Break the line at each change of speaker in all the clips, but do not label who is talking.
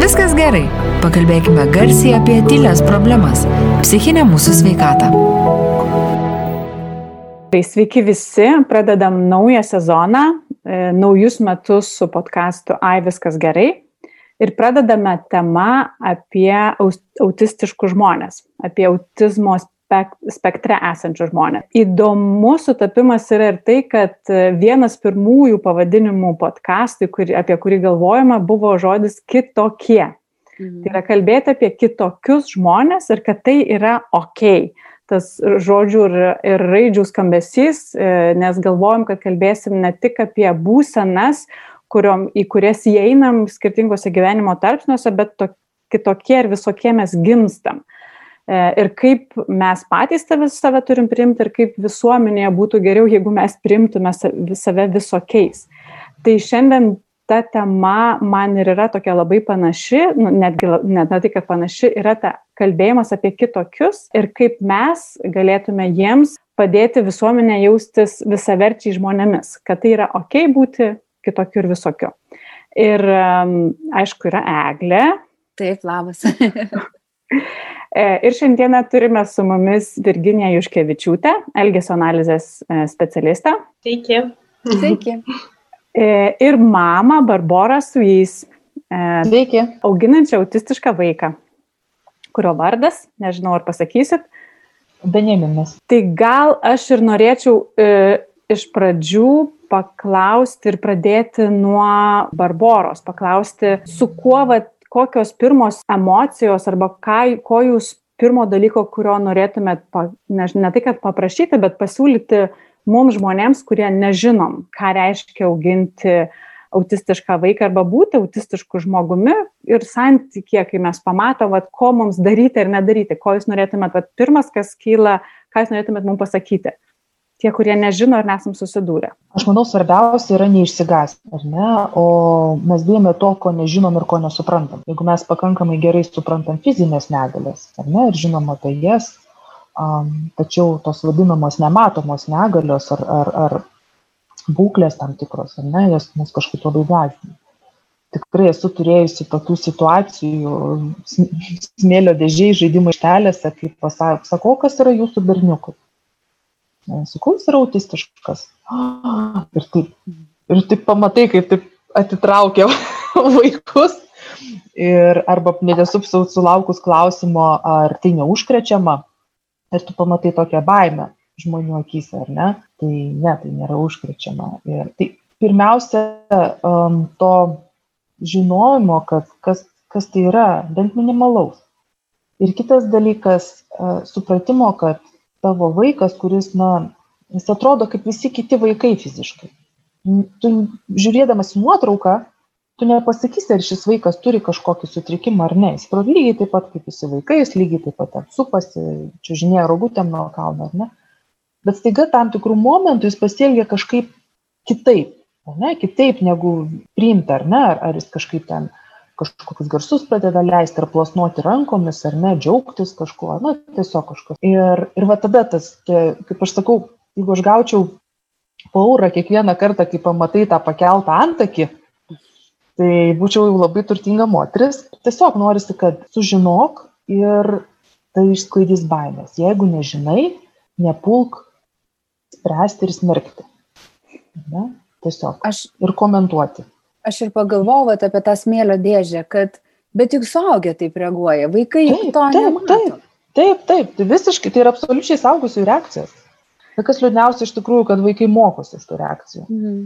Viskas gerai. Pakalbėkime garsiai apie tylės problemas - psichinę mūsų sveikatą.
Tai sveiki visi, pradedam naują sezoną, e, naujus metus su podkastu Ai viskas gerai. Ir pradedame temą apie autistiškus žmonės, apie autizmo spektre esančius žmonės. Įdomus sutapimas yra ir tai, kad e, vienas pirmųjų pavadinimų podkastui, kur, apie kurį galvojama, buvo žodis kitokie. Mhm. Tai yra kalbėti apie kitokius žmonės ir kad tai yra ok. Tas žodžių ir, ir raidžių skambesys, e, nes galvojam, kad kalbėsim ne tik apie būsenas, kuriom, į kurias įeinam skirtingose gyvenimo tarpsniuose, bet to, kitokie ir visokie mes gimstam. Mhm ir kaip mes patys save turim priimti ir kaip visuomenėje būtų geriau, jeigu mes priimtume save visokiais. Tai šiandien ta tema man ir yra tokia labai panaši, nu, netgi net ne tai, kad panaši, yra ta kalbėjimas apie kitokius ir kaip mes galėtume jiems padėti visuomenė jaustis visaverčiai žmonėmis, kad tai yra ok būti kitokiu ir visokiu. Ir aišku, yra eglė.
Taip, labas.
E, ir šiandieną turime su mumis Virginiją Juškevičiūtę, elgesio analizės e, specialistą.
Sveiki.
Sveiki.
E, ir mamą Barborą su jais.
Sveiki.
Auginančią autistišką vaiką, kurio vardas, nežinau ar pasakysit.
Benjaminas.
Tai gal aš ir norėčiau iš pradžių paklausti ir pradėti nuo Barboros, paklausti, su kuo vat, kokios pirmos emocijos arba ką, ko jūs pirmo dalyko, kurio norėtumėt, ne, ne tai kad paprašyti, bet pasiūlyti mums žmonėms, kurie nežinom, ką reiškia auginti autistišką vaiką arba būti autistišku žmogumi ir santykė, kai mes pamatom, vat, ko mums daryti ir nedaryti, ko jūs norėtumėt, vat, pirmas, kas kyla, ką jūs norėtumėt mums pasakyti tie, kurie nežino ir nesam susidūrę?
Aš manau, svarbiausia yra neišsigąsti, ar ne? O mes bijome to, ko nežinom ir ko nesuprantam. Jeigu mes pakankamai gerai suprantam fizinės negalės, ar ne, ir žinom apie jas, um, tačiau tos vadinamos nematomos negalios ar, ar, ar būklės tam tikros, ar ne, jos mus kažkaip labai gąsdina. Tikrai esu turėjusi tokių situacijų smėlio dėžiai žaidimų ištelėse, kaip pasakau, kas yra jūsų berniukai sakau, jis yra autistiškas. Ir taip, ir taip pamatai, kaip taip atitraukia vaikus. Ir arba netesup sulaukus klausimo, ar tai neužkrečiama. Ir tu pamatai tokią baimę žmonių akise, ar ne? Tai ne, tai nėra užkrečiama. Ir tai pirmiausia, um, to žinojimo, kad kas, kas tai yra, bent minimalaus. Ir kitas dalykas, uh, supratimo, kad tavo vaikas, kuris, na, jis atrodo kaip visi kiti vaikai fiziškai. Tu žiūrėdamas į nuotrauką, tu nepasakysi, ar šis vaikas turi kažkokį sutrikimą ar ne. Jis atrodo lygiai taip pat kaip visi vaikai, jis lygiai taip pat supasi, čiūžinėja rogutėm nuo kalno, ar ne. Bet staiga tam tikrų momentų jis pasielgia kažkaip kitaip, ne, kitaip negu priimta, ar ne, ar, ar jis kažkaip ten kažkokius garsus pradeda leisti ar plasnuoti rankomis, ar ne, džiaugtis kažkuo, na, tiesiog kažkas. Ir, ir va tada tas, kaip aš sakau, jeigu aš gaučiau paurą kiekvieną kartą, kai pamatai tą pakeltą antakį, tai būčiau jau labai turtinga moteris. Tiesiog norisi, kad sužinok ir tai išsklaidys baimės. Jeigu nežinai, nepulk spręsti ir smerkti. Ne? Tiesiog. Aš ir komentuoti
aš ir pagalvojau vat, apie tą smėlio dėžę, kad bet juk suaugę taip reaguoja, vaikai taip, to taip, nemato.
Taip, taip, taip, tai visiškai, tai yra absoliučiai saugusių reakcijas. Tai kas liūdniausia iš tikrųjų, kad vaikai mokosi iš tų reakcijų. Mhm.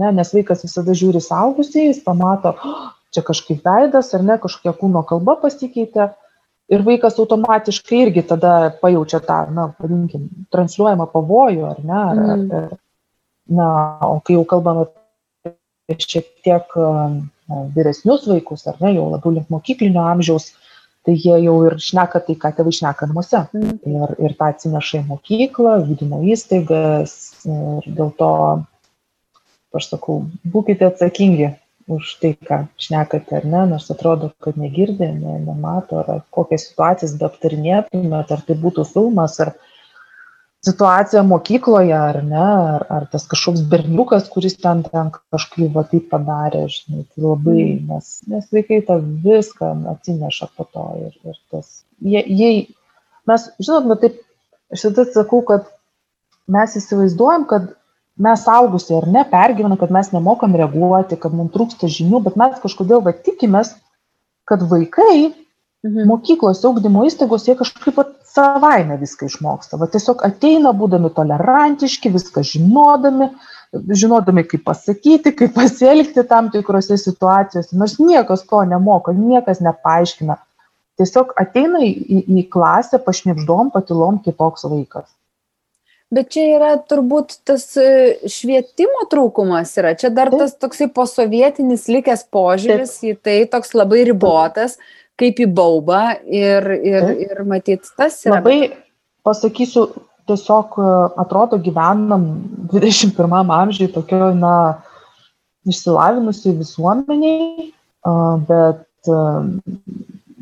Ne, nes vaikas visada žiūri saugusiai, jis pamato, oh, čia kažkaip veidas, ar ne, kažkokia kūno kalba pasikeitė. Ir vaikas automatiškai irgi tada pajaučia tą, na, vadinkim, transliuojamą pavojų, ar ne? Ar, mm. ar, na, o kai jau kalbame šiek tiek vyresnius vaikus, ar ne, jau labiau link mokyklinio amžiaus, tai jie jau ir šneka tai, ką tėvai šneka namuose. Mm. Ir, ir tą atsineša į mokyklą, gydymo įstaigas ir dėl to, aš sakau, būkite atsakingi už tai, ką šnekate, ar ne, nors atrodo, kad negirdė, ne, nemato, ar kokias situacijas be aptarinėtumėt, ar tai būtų filmas, ar, situacija mokykloje, ar ne, ar, ar tas kažkoks berniukas, kuris ten, ten kažkaip va taip padarė, žinai, tai labai, mm. nes, nes vaikai tą viską atsineša po to ir, ir tas, jie, jie, mes, žinot, nu taip, aš tada sakau, kad mes įsivaizduojam, kad mes augusiai ar ne pergyvenam, kad mes nemokam reaguoti, kad mums trūksta žinių, bet mes kažkodėl va tikimės, kad vaikai Mhm. Mokyklose, augdymo įstaigos, jie kažkaip pat savaime viską išmoksta. Va tiesiog ateina būdami tolerantiški, viską žinodami, žinodami, kaip pasakyti, kaip pasielgti tam tikrose situacijose. Nors niekas to nemoka, niekas nepaaiškina. Tiesiog ateina į, į, į klasę pašnipždom, patilom kitoks vaikas.
Bet čia yra turbūt tas e, švietimo trūkumas yra. Čia dar tas toksai posovietinis likęs požiūris į tai toks labai ribotas. Kaip į baubą ir, ir, ir matyt, tas yra.
Labai pasakysiu, tiesiog e, atrodo gyvenam 21 amžiai tokio, na, išsilavinusiai visuomeniai, bet e,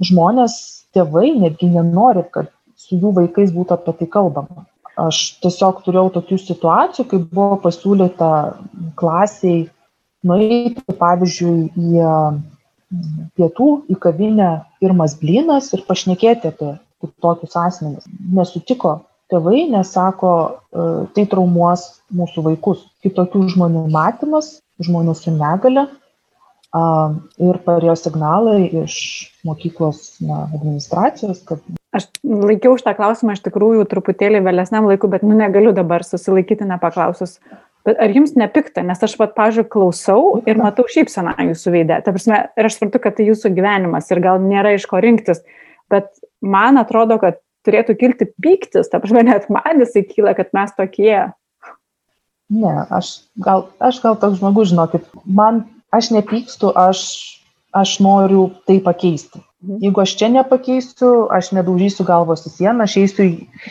žmonės, tėvai netgi nenori, kad su jų vaikais būtų apie tai kalbama. Aš tiesiog turėjau tokių situacijų, kai buvo pasiūlyta klasiai nueiti, pavyzdžiui, į pietų į kavinę pirmas blynas ir pašnekėti apie tokius asmenis. Nesutiko tėvai, nes sako, e, tai traumuos mūsų vaikus. Kitokių žmonių matymas, žmonių su negale ir parėjo signalai iš mokyklos na, administracijos, kad
Aš laikiau šitą klausimą iš tikrųjų truputėlį vėlesniam laiku, bet nu negaliu dabar susilaikyti nepaklausus Bet ar jums nepikta, nes aš, pat, pažiūrėjau, klausau ir matau šypseną jūsų veidę. Ta prasme, ir aš suprantu, kad tai jūsų gyvenimas ir gal nėra iš ko rinktis, bet man atrodo, kad turėtų kilti pyktis, ta prasme, net man jisai kyla, kad mes tokie.
Ne, aš gal, aš gal toks žmogus, žinokit, man, aš nepykstu, aš, aš noriu tai pakeisti. Mhm. Jeigu aš čia nepakeisiu, aš nedaužysiu galvos į sieną, aš eisiu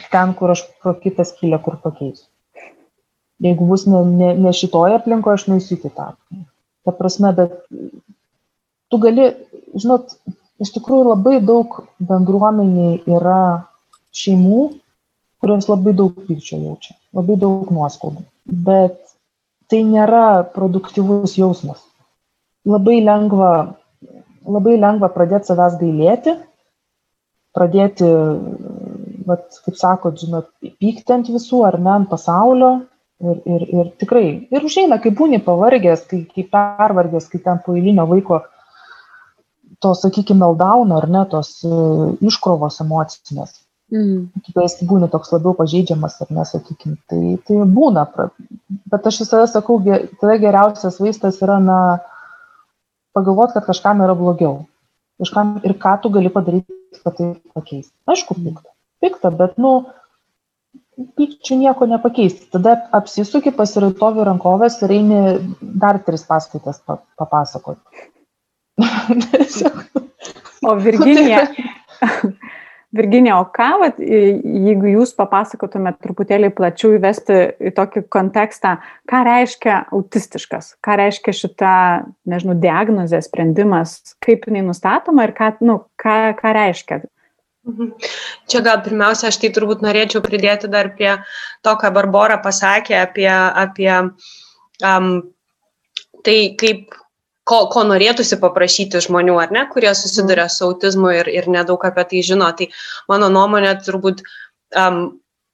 ten, kur aš pro kitą skylę, kur pakeisiu jeigu bus ne, ne, ne šitoje aplinkoje, aš nueisiu į kitą. Ta prasme, bet tu gali, žinot, iš tikrųjų labai daug bendruomeniai yra šeimų, kurios labai daug pykčio jaučia, labai daug nuoskaudų. Bet tai nėra produktyvus jausmas. Labai lengva, labai lengva pradėti savęs gailėti, pradėti, vat, kaip sakot, žinot, pykti ant visų ar ne ant pasaulio, Ir, ir, ir tikrai, ir užeina, kai būni pavargęs, kai, kai pervargęs, kai ten po eilinio vaiko to, sakykime, meldauno ar ne, tos uh, iškrovos emocinės. Mm. Kai esi būni toks labiau pažeidžiamas ar nesakykime, tai, tai būna. Bet aš visada sakau, tada geriausias vaistas yra, na, pagalvoti, kad kažkam yra blogiau. Kažkam ir ką tu gali padaryti, kad tai pakeisti. Aišku, pikta. Pikta, bet, nu, pykčiu nieko nepakeisi. Tada apsisuki, pasiraitovi rankovės ir eini dar tris paskaitas papasakoti.
o Virginija, Virginija, o ką, vat, jeigu jūs papasakotumėte truputėlį plačiau įvesti į tokį kontekstą, ką reiškia autistiškas, ką reiškia šita, nežinau, diagnozė, sprendimas, kaip jinai nustatoma ir ką, nu, ką, ką reiškia.
Čia gal pirmiausia, aš tai turbūt norėčiau pridėti dar prie to, ką Barbara pasakė apie, apie um, tai, kaip, ko, ko norėtųsi paprašyti žmonių, ar ne, kurie susiduria su autizmu ir, ir nedaug apie tai žino. Tai mano nuomonė turbūt, um,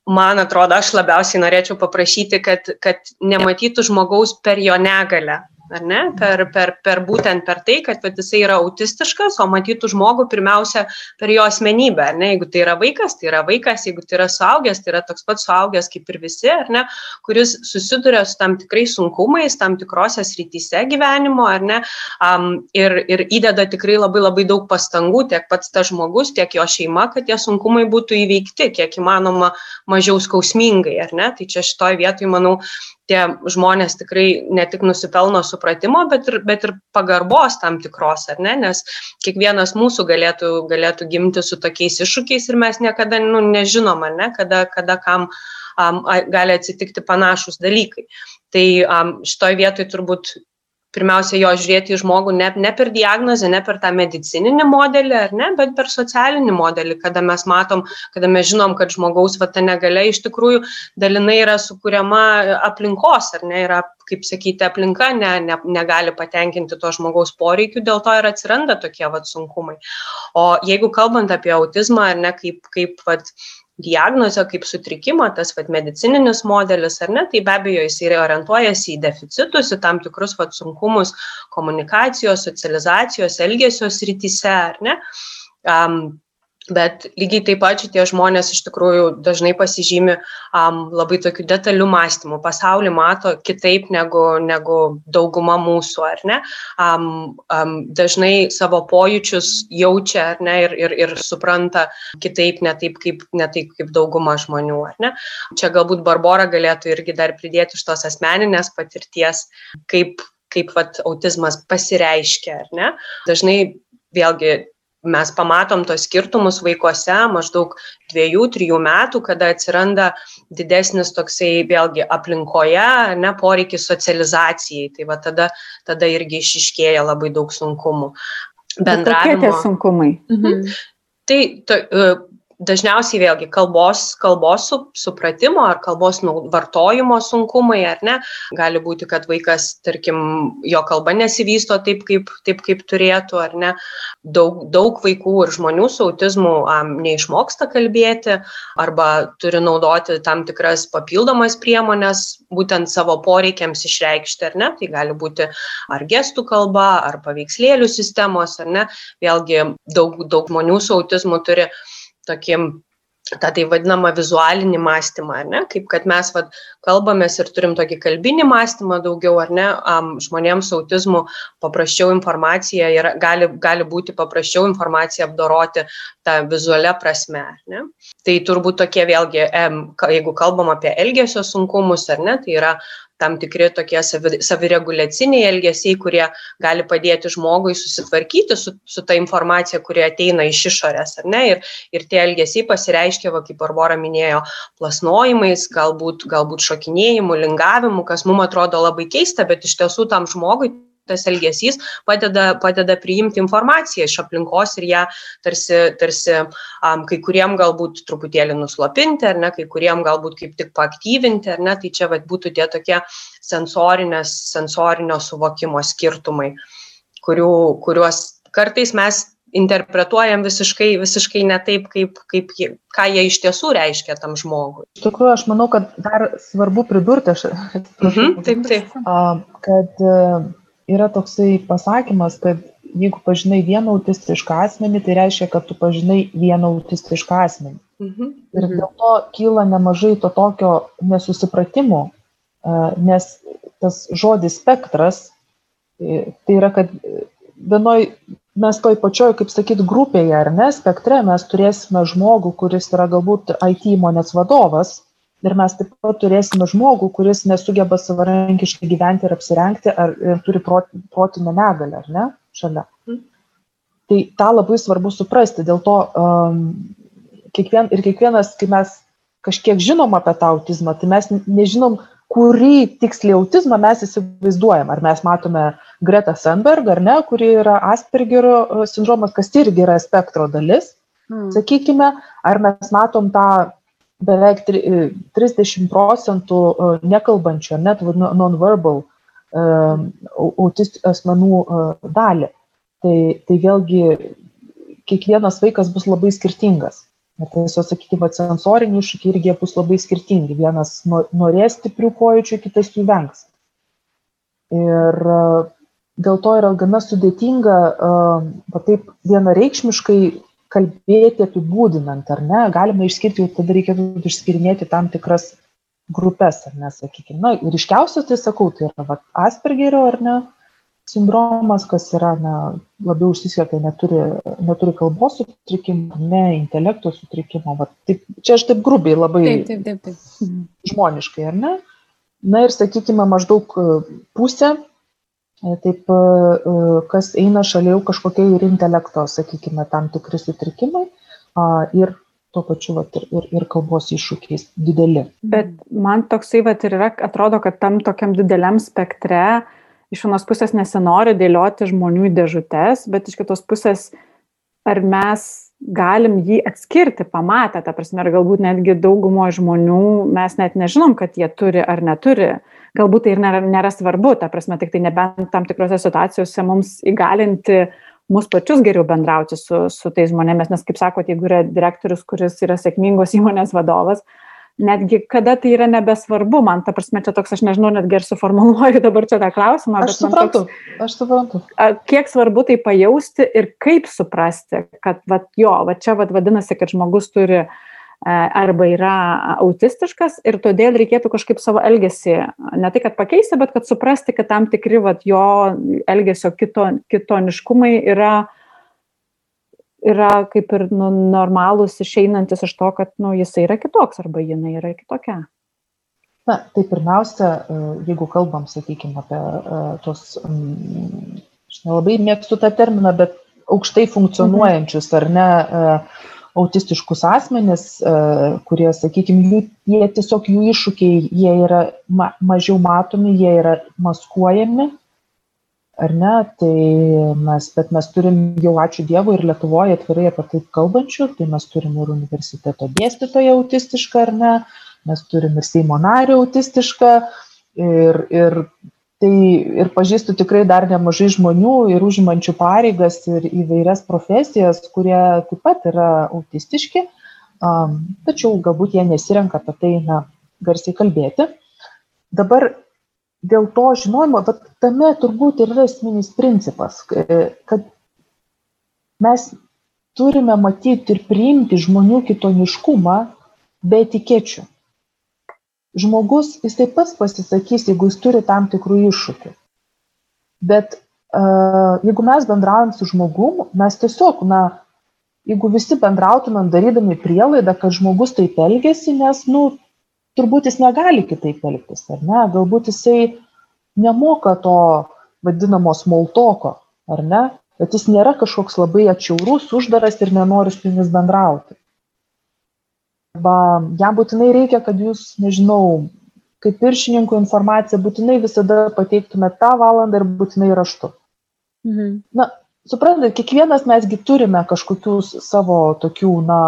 man atrodo, aš labiausiai norėčiau paprašyti, kad, kad nematytų žmogaus per jo negalę ar ne, per, per, per būtent per tai, kad vat, jisai yra autistiškas, o matytų žmogų pirmiausia per jo asmenybę, ar ne, jeigu tai yra vaikas, tai yra vaikas, jeigu tai yra suaugęs, tai yra toks pats suaugęs kaip ir visi, ar ne, kuris susiduria su tam tikrais sunkumais, tam tikrose srityse gyvenimo, ar ne, um, ir, ir įdeda tikrai labai labai daug pastangų, tiek pats tas žmogus, tiek jo šeima, kad tie sunkumai būtų įveikti, kiek įmanoma mažiau skausmingai, ar ne, tai čia šitoje vietoje, manau, tie žmonės tikrai ne tik nusipelno supratimo, bet ir, bet ir pagarbos tam tikros, ar ne, nes kiekvienas mūsų galėtų, galėtų gimti su tokiais iššūkiais ir mes niekada nu, nežinom, ar ne, kada, kada kam um, gali atsitikti panašus dalykai. Tai um, šitoje vietoje turbūt pirmiausia jo žiūrėti į žmogų ne, ne per diagnozę, ne per tą medicininį modelį, ne, bet per socialinį modelį, kada mes matom, kada mes žinom, kad žmogaus va ta negalia iš tikrųjų dalinai yra sukūriama aplinkos, ar ne, yra, kaip sakyti, aplinka ne, ne, negali patenkinti to žmogaus poreikių, dėl to ir atsiranda tokie va sunkumai. O jeigu kalbant apie autizmą, ar ne, kaip, kaip va, diagnozę kaip sutrikimą, tas vat, medicininis modelis, ar ne, tai be abejo jis ir orientuojasi į deficitus, į tam tikrus vat, sunkumus komunikacijos, socializacijos, elgesio srityse, ar ne. Bet lygiai taip pat šitie žmonės iš tikrųjų dažnai pasižymi um, labai tokiu detaliu mąstymu, pasaulį mato kitaip negu, negu dauguma mūsų, ar ne? Um, um, dažnai savo pojūčius jaučia, ar ne, ir, ir, ir supranta kitaip, ne taip kaip, ne taip kaip dauguma žmonių, ar ne? Čia galbūt Barbara galėtų irgi dar pridėti iš tos asmeninės patirties, kaip kaip vat, autizmas pasireiškia, ar ne? Dažnai vėlgi mes pamatom tos skirtumus vaikuose maždaug dviejų trijų metų kada atsiranda didesnis toksai vėlgi aplinkoje ane poreikis socializacijai tai va tada tada irgi išryškėja labai daug sunkumų
bendravimo. Kokie tie sunkumai?
Mhm. Tai to, dažniausiai vėlgi kalbos, kalbos supratimo ar kalbos vartojimo sunkumai, ar ne. Gali būti, kad vaikas, tarkim, jo kalba nesivysto taip, kaip, taip, kaip turėtų, ar ne. Daug, daug vaikų ir žmonių su autizmu um, neišmoksta kalbėti arba turi naudoti tam tikras papildomas priemonės, būtent savo poreikiams išreikšti, ar ne. Tai gali būti ar gestų kalba, ar paveikslėlių sistemos, ar ne. Vėlgi daug, daug žmonių su autizmu turi tokį tą tai vadinamą vizualinį mąstymą, ne? Kaip kad mes vat, kalbamės ir turim tokį kalbinį mąstymą daugiau, ar ne? Um, žmonėms su autizmu paprasčiau informacija yra, gali, gali būti paprasčiau informaciją apdoroti tą vizualią prasme, ne? Tai turbūt tokie vėlgi, jeigu kalbam apie elgesio sunkumus, ar ne, tai yra tam tikri tokie savi, savireguliaciniai elgesiai, kurie gali padėti žmogui susitvarkyti su, su ta informacija, kuri ateina iš išorės, ar ne? Ir, ir tie elgesiai pasireiškia, va, kaip Barbara minėjo, plasnojimais, galbūt, galbūt šokinėjimu, lingavimu, kas mums atrodo labai keista, bet iš tiesų tam žmogui tas elgesys padeda, padeda priimti informaciją iš aplinkos ir ją tarsi, tarsi um, kai kuriem galbūt truputėlį nuslopinti, ar ne, kai kuriem galbūt kaip tik paaktyvinti, ar ne, tai čia vat, būtų tie tokie sensorinio suvokimo skirtumai, kurių, kuriuos kartais mes interpretuojam visiškai, visiškai ne taip, kaip, kaip, ką jie iš tiesų reiškia tam žmogui.
Iš tikrųjų, aš manau, kad dar svarbu pridurti, aš,
mhm, taip, taip.
kad yra toksai pasakymas, kad jeigu pažinai vieną autistišką asmenį, tai reiškia, kad tu pažinai vieną autistišką asmenį. Mhm. Ir dėl to kyla nemažai to tokio nesusipratimo, nes tas žodis spektras, e, tai yra, kad vienoj, mes toj pačioj, kaip sakyt, grupėje ar ne, spektre mes turėsime žmogų, kuris yra galbūt IT įmonės vadovas, ir mes taip pat turėsime žmogų, kuris nesugeba savarankiškai gyventi ir apsirengti, ar ir turi protinę negalę, ar ne, šalia. Mhm. Tai tą labai svarbu suprasti, dėl to um, kiekvien, ir kiekvienas, kai mes kažkiek žinom apie tą autizmą, tai mes nežinom, kurį tiksliai autizmą mes įsivaizduojam. Ar mes matome Greta Sandberg, ar ne, kuri yra Aspergerio uh, sindromas, kas irgi yra spektro dalis, hmm. sakykime, ar mes matom tą beveik 30 procentų e, nekalbančių, net non-verbal e, autistų asmenų e, dalį. Tai, tai vėlgi kiekvienas vaikas bus labai skirtingas. Ir tiesiog, sakykime, sensoriniai iššūkiai irgi bus labai skirtingi. Vienas norės stiprių pojūčių, kitas jų vengs. Ir dėl to yra gana sudėtinga, va taip vienareikšmiškai kalbėti apibūdinant, ar ne, galima išskirti, jau tada reikėtų išskirinėti tam tikras grupės, ar ne, sakykime. Na, ir iškiausias, tai sakau, tai yra va, Aspergerio, ar ne, sindromas, kas yra, na, labiau užsisiekia, neturi, neturi kalbos sutrikimo, ne intelekto sutrikimo. Va, taip, čia aš taip grubiai labai taip, taip, taip, taip. žmoniškai, ar ne? Na ir sakykime, maždaug pusė taip, e, e, kas eina šalia jau kažkokie ir intelekto, sakykime, tam tikri sutrikimai ir tuo pačiu vat, ir, ir, ir kalbos iššūkiais dideli.
Bet man toksai vat, ir yra, atrodo, kad tam tokiam dideliam spektre iš vienos pusės nesinori dėlioti žmonių į dėžutes, bet iš kitos pusės, ar mes galim jį atskirti, pamatę, ta prasme, ir galbūt netgi daugumo žmonių mes net nežinom, kad jie turi ar neturi. Galbūt tai ir nėra, nėra svarbu, ta prasme, tik tai nebent tam tikrose situacijose mums įgalinti mus pačius geriau bendrauti su, su tais žmonėmis, nes, kaip sakote, jeigu yra direktorius, kuris yra sėkmingos įmonės vadovas, netgi kada tai yra nebesvarbu, man ta prasme, čia toks, aš nežinau, netgi ir suformuluoju dabar čia tą klausimą.
Aš suprantu, toks, aš suprantu.
Kiek svarbu tai pajausti ir kaip suprasti, kad, va, jo, va čia va, vadinasi, kad žmogus turi e, arba yra autistiškas ir todėl reikėtų kažkaip savo elgesį, ne tai kad pakeisti, bet kad suprasti, kad tam tikri vat, jo elgesio kito, kitoniškumai yra yra kaip ir nu, normalūs išeinantis iš to, kad nu, jisai yra kitoks arba jinai yra kitokia.
Na, tai pirmiausia, e, jeigu kalbam, sakykime, apie uh, tos, aš nelabai mėgstu tą terminą, bet aukštai funkcionuojančius ar ne uh, autistiškus asmenis, uh, kurie, sakykime, jų, jie tiesiog jų iššūkiai, jie yra ma mažiau matomi, jie yra maskuojami, ar ne? Tai mes bet mes turim jau ačiū dievui ir lietuvoj atvirai apie tai kalbančių tai mes turim ir universiteto dėstytoją autistišką ar ne? Mes turim ir seimo narį autistišką ir ir tai ir pažįstu tikrai dar nemažai žmonių ir užimančių pareigas ir įvairias profesijas kurie taip pat yra autistiški tačiau galbūt jie nesirenka apie tai na garsiai kalbėti dabar dėl to žinojimo, tame turbūt ir yra esminis principas, kad mes turime matyti ir priimti žmonių kitoniškumą be etikečių. Žmogus, jis taip pats pasisakys, jeigu jis turi tam tikrų iššūkių. Bet uh, jeigu mes bendraujam su žmogum, mes tiesiog, na, jeigu visi bendrautumėm darydami prielaidą, kad žmogus taip elgesi, nes, nu, turbūt jis negali kitaip elgtis, ar ne? Galbūt jisai nemoka to vadinamo smoltoko, ar ne? Bet jis nėra kažkoks labai atšiaurus, uždaras ir nenori su jumis bendrauti. Arba jam būtinai reikia, kad jūs, nežinau, kaip viršininkų informaciją būtinai visada pateiktumėte tą valandą ir būtinai raštu. Mhm. Na, suprantate, kiekvienas mesgi turime kažkokių savo tokių, na,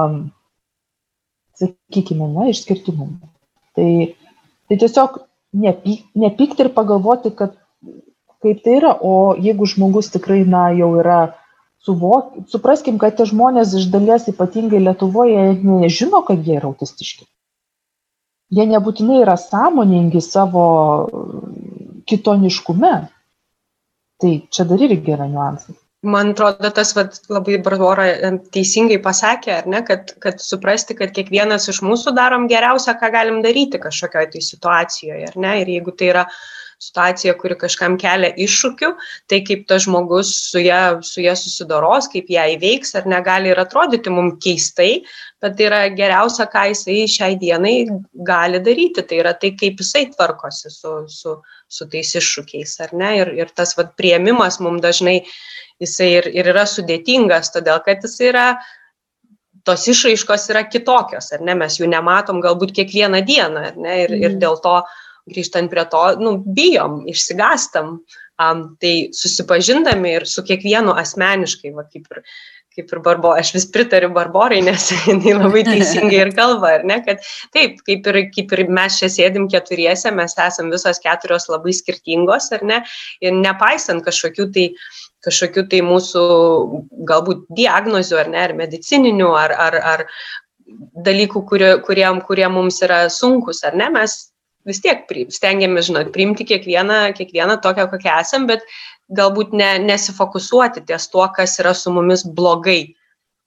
sakykime, na, išskirtinumų. Tai, tai tiesiog nepyk, nepykti ir pagalvoti, kad kaip tai yra, o jeigu žmogus tikrai, na, jau yra suvok, supraskim, kad tie žmonės iš dalies ypatingai Lietuvoje nežino, kad jie yra autistiški. Jie nebūtinai yra sąmoningi savo kitoniškume. Tai čia dar irgi yra niuansai
man atrodo, tas vat, labai Barbora teisingai pasakė, ar ne, kad, kad suprasti, kad kiekvienas iš mūsų darom geriausią, ką galim daryti kažkokioje tai situacijoje, ar ne, ir jeigu tai yra situacija, kuri kažkam kelia iššūkių, tai kaip tas žmogus su ją, su ją susidoros, kaip ją įveiks, ar negali ir atrodyti mums keistai, bet tai yra geriausia, ką jisai šiai dienai gali daryti, tai yra tai, kaip jisai tvarkosi su, su, su tais iššūkiais, ar ne, ir, ir tas vat, prieimimas mums dažnai jisai ir, ir yra sudėtingas, todėl kad jis yra, tos išraiškos yra kitokios, ar ne, mes jų nematom galbūt kiekvieną dieną, ar ne, ir, ir dėl to grįžtant prie to, nu, bijom, išsigastam, um, tai susipažindami ir su kiekvienu asmeniškai, va, kaip ir kaip ir Barbo, aš vis pritariu Barborai, nes jinai labai teisingai ir kalba, ar ne, kad taip, kaip ir, kaip ir mes čia sėdim keturiese, mes esam visos keturios labai skirtingos, ar ne, ir nepaisant kažkokių tai kažkokių tai mūsų galbūt diagnozių ar ne, ar medicininių, ar, ar, ar dalykų, kurie, kurie, kurie mums yra sunkus, ar ne, mes vis tiek stengiamės, žinot, priimti kiekvieną, kiekvieną tokią, kokią esam, bet galbūt ne, nesifokusuoti ties tuo, kas yra su mumis blogai.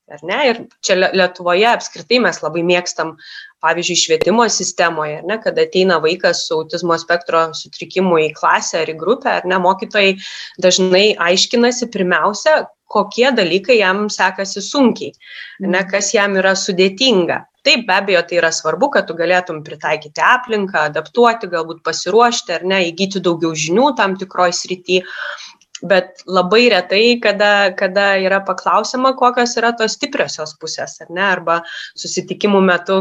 Ar ne? Ir čia Lietuvoje apskritai mes labai mėgstam pavyzdžiui švietimo sistemoje, ne, kad ateina vaikas su autizmo spektro sutrikimu į klasę ar į grupę, ar ne, mokytojai dažnai aiškinasi pirmiausia, kokie dalykai jam sekasi sunkiai, ne, mhm. kas jam yra sudėtinga. Taip, be abejo, tai yra svarbu, kad tu galėtum pritaikyti aplinką, adaptuoti, galbūt pasiruošti ar ne, įgyti daugiau žinių tam tikroj srity, bet labai retai, kada, kada yra paklausima, kokios yra tos stipriosios pusės, ar ne, arba susitikimų metu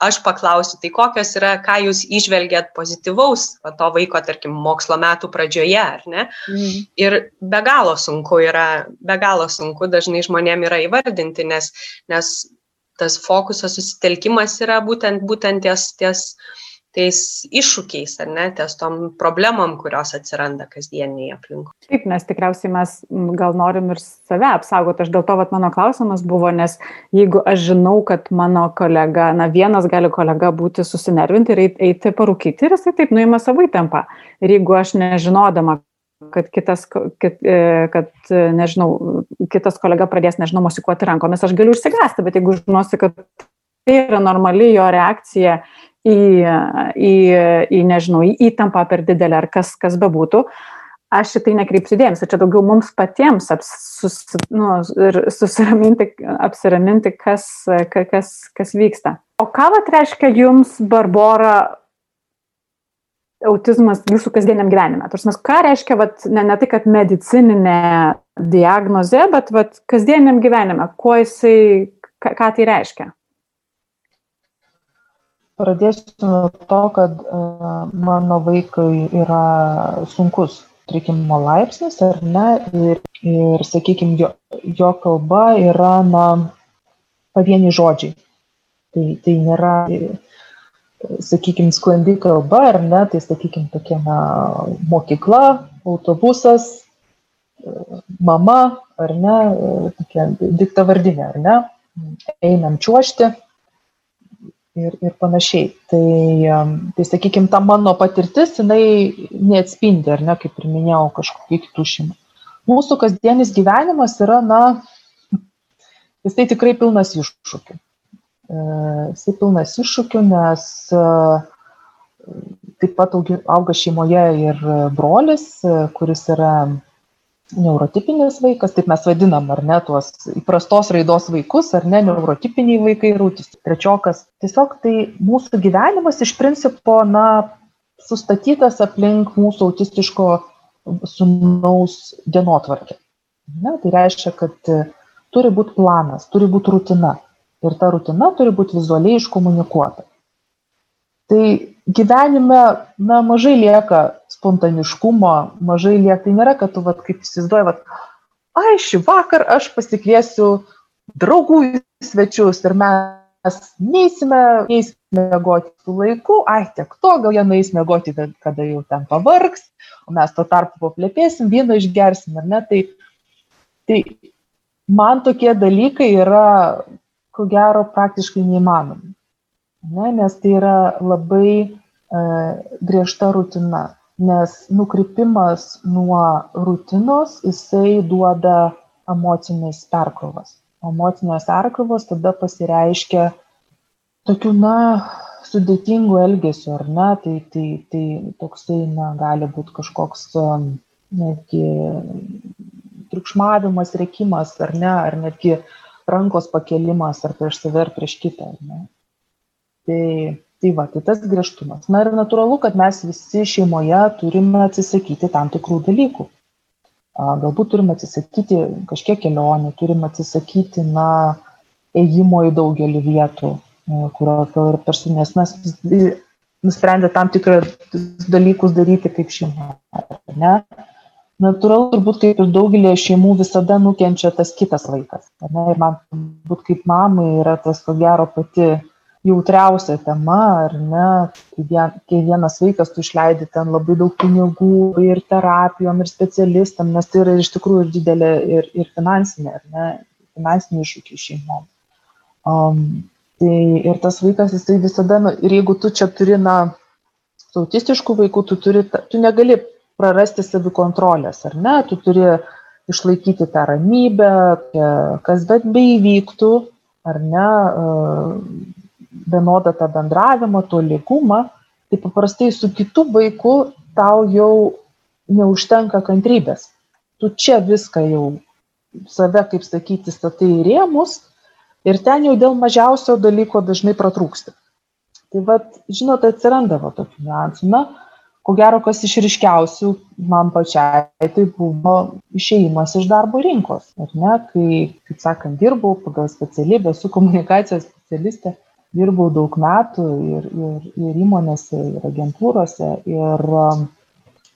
aš paklausiu, tai kokios yra, ką jūs išvelgiat pozityvaus va, to vaiko, tarkim, mokslo metų pradžioje, ar ne? Mm. Ir be galo sunku yra, be galo sunku dažnai žmonėm yra įvardinti, nes, nes tas fokusas susitelkimas yra būtent, būtent ties, ties tais iššūkiais, ar ne, ties tom problemom, kurios atsiranda kasdieniai aplinkui.
Taip, nes tikriausiai mes gal norim ir save apsaugoti. Aš dėl to, vat, mano klausimas buvo, nes jeigu aš žinau, kad mano kolega, na vienas gali kolega būti susinervinti ir eiti parūkyti ir jisai taip nuima savo įtampą. Ir jeigu aš nežinodama, kad kitas, kad, e, kad, nežinau, kitas kolega pradės, nežinau, mosikuoti rankomis, aš galiu užsigąsti, bet jeigu žinosi, kad tai yra normali jo reakcija į, į, į nežinau, į įtampą per didelę ar kas, kas bebūtų, aš šitai nekreipsiu dėmesio, čia daugiau mums patiems aps, sus, nu, ir susiraminti, apsiraminti, kas, kas, kas vyksta. O ką vat reiškia jums, Barbora, autizmas jūsų kasdieniam gyvenime? Tarsi, ką reiškia, vat, ne, ne tai, kad medicininė diagnozė, bet vat, kasdieniam gyvenime, kuo jisai, ką, ką tai reiškia?
Pradėsiu nuo to, kad mano vaikui yra sunkus trikimo laipsnis, ar ne, ir, ir sakykime, jo, jo kalba yra, na, pavieni žodžiai. Tai, tai nėra, sakykime, sklandi kalba, ar ne, tai, sakykime, tokia, na, mokykla, autobusas, mama, ar ne, tokia diktavardinė, ar ne, einam čiuošti ir, ir panašiai. Tai, tai sakykime, ta mano patirtis, jinai neatspindi, ar ne, kaip ir minėjau, kažkokių kitų šeimų. Mūsų kasdienis gyvenimas yra, na, jisai tikrai pilnas iššūkių. E, jisai pilnas iššūkių, nes e, taip pat auga šeimoje ir brolis, e, kuris yra neurotipinis vaikas, taip mes vadinam, ar ne, tuos įprastos raidos vaikus, ar ne, neurotipiniai vaikai ir autistai. Trečiokas. Tiesiog tai mūsų gyvenimas iš principo, na, sustatytas aplink mūsų autistiško sunaus dienotvarkė. Ne, tai reiškia, kad turi būti planas, turi būti rutina. Ir ta rutina turi būti vizualiai iškomunikuota. Tai gyvenime, na, mažai lieka spontaniškumo, mažai lieka. Tai nėra, kad tu, vat, kaip įsivaizduoji, vat, ai, šį vakar aš pasikviesiu draugų svečius ir mes neįsime, neįsime mėgoti su laiku, ai, tiek to, gal jie nueis mėgoti, kada jau ten pavargs, o mes tuo tarpu paplėpėsim, vyną išgersim, ar ne? Tai, tai man tokie dalykai yra, ko gero, praktiškai neįmanomi. Ne, nes tai yra labai e, griežta rutina nes nukrypimas nuo rutinos jisai duoda emocinės perkrovas. Emocinės perkrovos tada pasireiškia tokiu, na, sudėtingu elgesiu, ar ne, tai, tai, tai toksai, na, gali būti kažkoks um, netgi triukšmavimas, reikimas, ar ne, ar netgi rankos pakelimas, ar prieš save, ar prieš kitą, ne. Tai tai va tai tas griežtumas. Na ir natūralu kad mes visi šeimoje turime atsisakyti tam tikrų dalykų. Galbūt turim atsisakyti kažkiek kelionių turim atsisakyti na ėjimo į daugelį vietų e, kurios gal ir per nes mes nusprendę tam tikrą dalykus daryti kaip šeima ne natūralu turbūt kaip ir daugelyje šeimų visada nukenčia tas kitas vaikas ne? Ir man turbūt kaip mamai yra tas ko gero pati jautriausia tema ar ne? Kai vien kai vienas vaikas tu išleidi ten labai daug pinigų ir terapijom ir specialistam nes tai yra iš tikrųjų ir didelė ir ir finansinė ar ne? Finansiniai iššūkiai šeimom. Um, tai ir tas vaikas jisai visada nu, ir jeigu tu čia turi na su autistišku vaiku tu turi tu negali prarasti savikontrolės ar ne tu turi išlaikyti tą ramybę kas bet beįvyktų ar ne vienodą tą bendravimą, tolygumą, tai paprastai su kitu vaiku tau jau neužtenka kantrybės. Tu čia viską jau save, kaip sakyti, statai į rėmus ir ten jau dėl mažiausio dalyko dažnai pratrūksti. Tai vad, žinot, atsiranda va tokių niuansų. Na, ko gero, kas išriškiausių man pačiai, tai buvo išėjimas iš darbo rinkos. Ar ne, kai, kaip sakant, dirbau pagal specialybę, esu komunikacijos specialistė, dirbau daug metų ir, ir, ir įmonėse, ir agentūrose. Ir,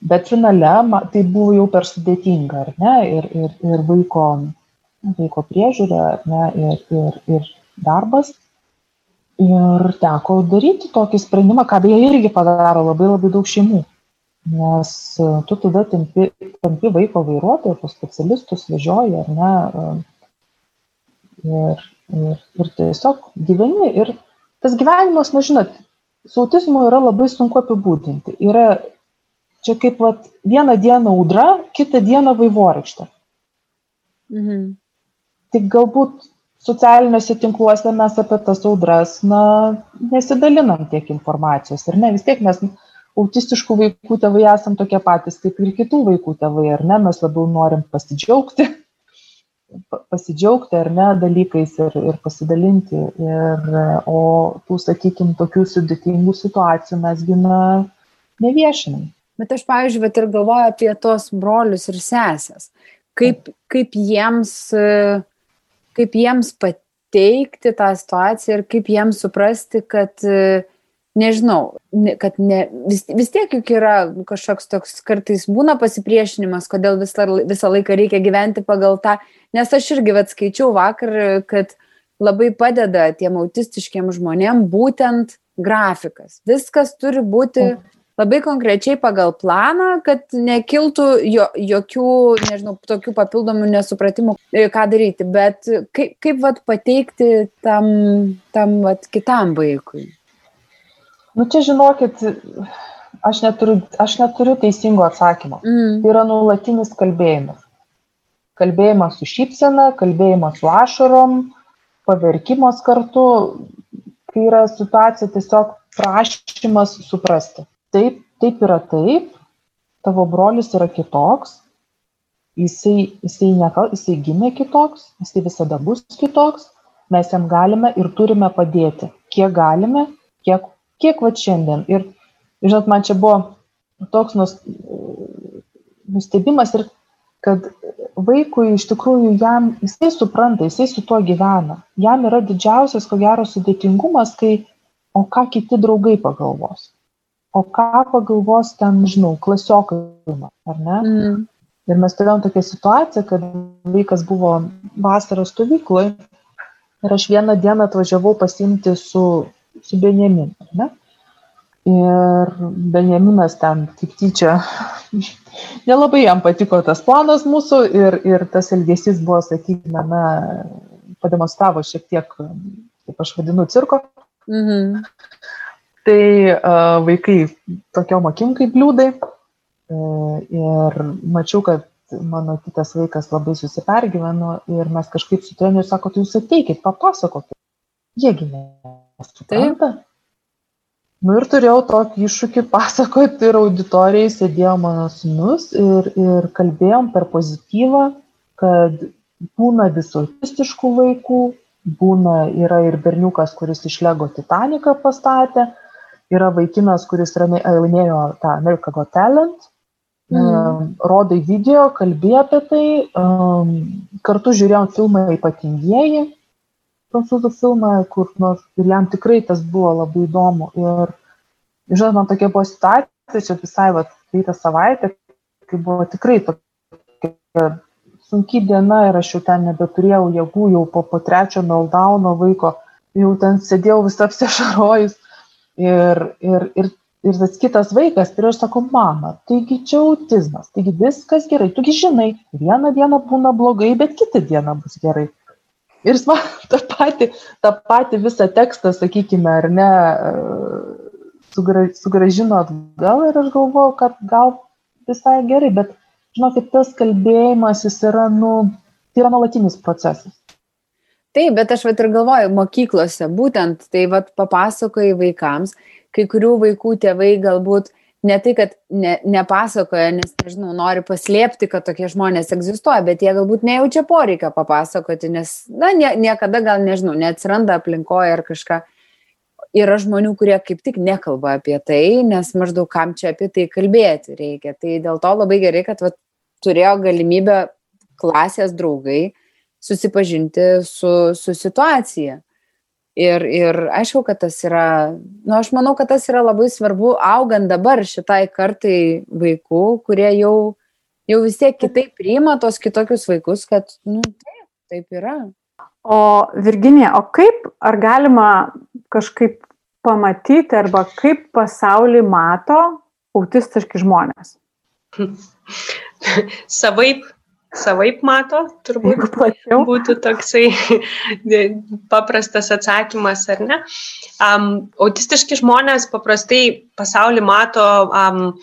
bet finale tai buvo jau per sudėtinga, ar ne, ir, ir, ir vaiko vaiko priežiūra, ne, ir, ir, ir darbas. Ir teko daryti tokį sprendimą, ką beje irgi padaro labai labai daug šeimų. Nes e, tu tada tampi, tampi vaiko vairuotojo, pas specialistus vežioji, ar ne. E, ir, ir, ir tiesiog gyveni. Ir tas gyvenimas, na žinot, su autizmu yra labai sunku apibūdinti. Yra čia kaip vat, vieną dieną audra, kitą dieną vaivorykštė. Mhm tik galbūt socialiniuose tinkluose mes apie tas audras, na, nesidalinam tiek informacijos. Ir ne, vis tiek mes autistiškų vaikų tėvai esam tokie patys kaip ir kitų vaikų tėvai, ar ne, mes labiau norim pasidžiaugti, pasidžiaugti ar ne dalykais ir, ir pasidalinti. Ir, o tų, sakykime, tokių sudėtingų situacijų mes gina neviešinam.
Bet aš, pavyzdžiui, bet ir galvoju apie tos brolius ir sesės. Kaip, kaip jiems uh kaip jiems pateikti tą situaciją ir kaip jiems suprasti, kad, nežinau, kad ne, vis, vis tiek juk yra kažkoks toks kartais būna pasipriešinimas, kodėl visą, visą laiką reikia gyventi pagal tą, nes aš irgi vat skaičiau vakar, kad labai padeda tiem autistiškiem žmonėm būtent grafikas. Viskas turi būti labai konkrečiai pagal planą, kad nekiltų jo, jokių, nežinau, tokių papildomų nesupratimų, e, ką daryti, bet kaip, kaip vat, pateikti tam, tam vat, kitam vaikui?
Nu čia žinokit, aš neturiu, aš neturiu teisingo atsakymo. Mm. Tai yra nuolatinis kalbėjimas. Kalbėjimas su šypsena, kalbėjimas su ašarom, paverkimas kartu, kai yra situacija tiesiog prašymas suprasti taip taip yra taip. Tavo brolis yra kitoks. Jisai jisai nekal jisai gimė kitoks jisai visada bus kitoks. Mes jam galime ir turime padėti kiek galime kiek kiek vat šiandien. Ir žinot man čia buvo toks nus, nustebimas ir kad vaikui iš tikrųjų jam jisai supranta jisai su tuo gyvena. Jam yra didžiausias ko gero sudėtingumas kai o ką kiti draugai pagalvos o ką pagalvos ten, žinau, klasiokai, ar ne? Mm. Ir mes turėjom tokią situaciją, kad vaikas buvo vasaros stovykloje ir aš vieną dieną atvažiavau pasimti su, su Benjaminu, ar ne? Ir Benjaminas ten kaip tyčia, nelabai jam patiko tas planas mūsų ir, ir tas elgesys buvo, sakykime, na, pademonstravo šiek tiek, kaip aš vadinu, cirko. Mhm tai uh, vaikai tokiom akim kaip liūdai. Uh, ir mačiau, kad mano kitas vaikas labai susipergyveno ir mes kažkaip su treneriu sako, tai jūs ateikit, papasakokit. Jiegi nesupranta. Nu ir turėjau tokį iššūkį pasakoti ir auditorijai, sėdėjo mano sunus ir, ir kalbėjom per pozityvą, kad būna visotistiškų vaikų, būna yra ir berniukas, kuris iš Lego Titaniką pastatė, yra vaikinas, kuris laimėjo tą America Got Talent, mm. rodai video, kalbėjo apie tai, um, kartu žiūrėjom filmą Ypatingieji, prancūzų filmą, kur nors ir jam tikrai tas buvo labai įdomu. Ir, žinot, man tokia buvo situacija, čia visai, va, praeitą savaitę, kai buvo tikrai tokia sunki diena ir aš jau ten nebeturėjau jėgų, jau po, po trečio meldauno vaiko, jau ten sėdėjau visą apsišarojus ir ir ir ir tas kitas vaikas ir aš sakau mama taigi čia autizmas taigi viskas gerai tu gi žinai vieną dieną būna blogai bet kitą dieną bus gerai. Ir jis man tą patį tą patį visą tekstą sakykime ar ne sugra, sugražino atgal ir aš galvojau kad gal visai gerai bet žinokit tas kalbėjimas jis yra nu tai yra nuolatinis procesas
taip bet aš vat ir galvoju mokyklose būtent tai vat papasakoji vaikams kai kurių vaikų tėvai galbūt ne tai kad ne nepasakoja nes nežinau nori paslėpti kad tokie žmonės egzistuoja bet jie galbūt nejaučia poreikio papasakoti nes na nie niekada gal nežinau neatsiranda aplinkoj ar kažką yra žmonių, kurie kaip tik nekalba apie tai, nes maždaug kam čia apie tai kalbėti reikia. Tai dėl to labai gerai, kad vat, turėjo galimybę klasės draugai susipažinti su, su situacija. Ir, ir aišku, kad tas yra, na, nu, aš manau, kad tas yra labai svarbu augant dabar šitai kartai vaikų, kurie jau, jau vis tiek kitaip priima tos kitokius vaikus, kad, nu, taip, taip yra.
O Virginija, o kaip, ar galima kažkaip pamatyti arba kaip pasaulį mato autistiški žmonės?
Savaip savaip mato, turbūt būtų toksai paprastas atsakymas, ar ne. Um, autistiški žmonės paprastai pasaulį mato, um,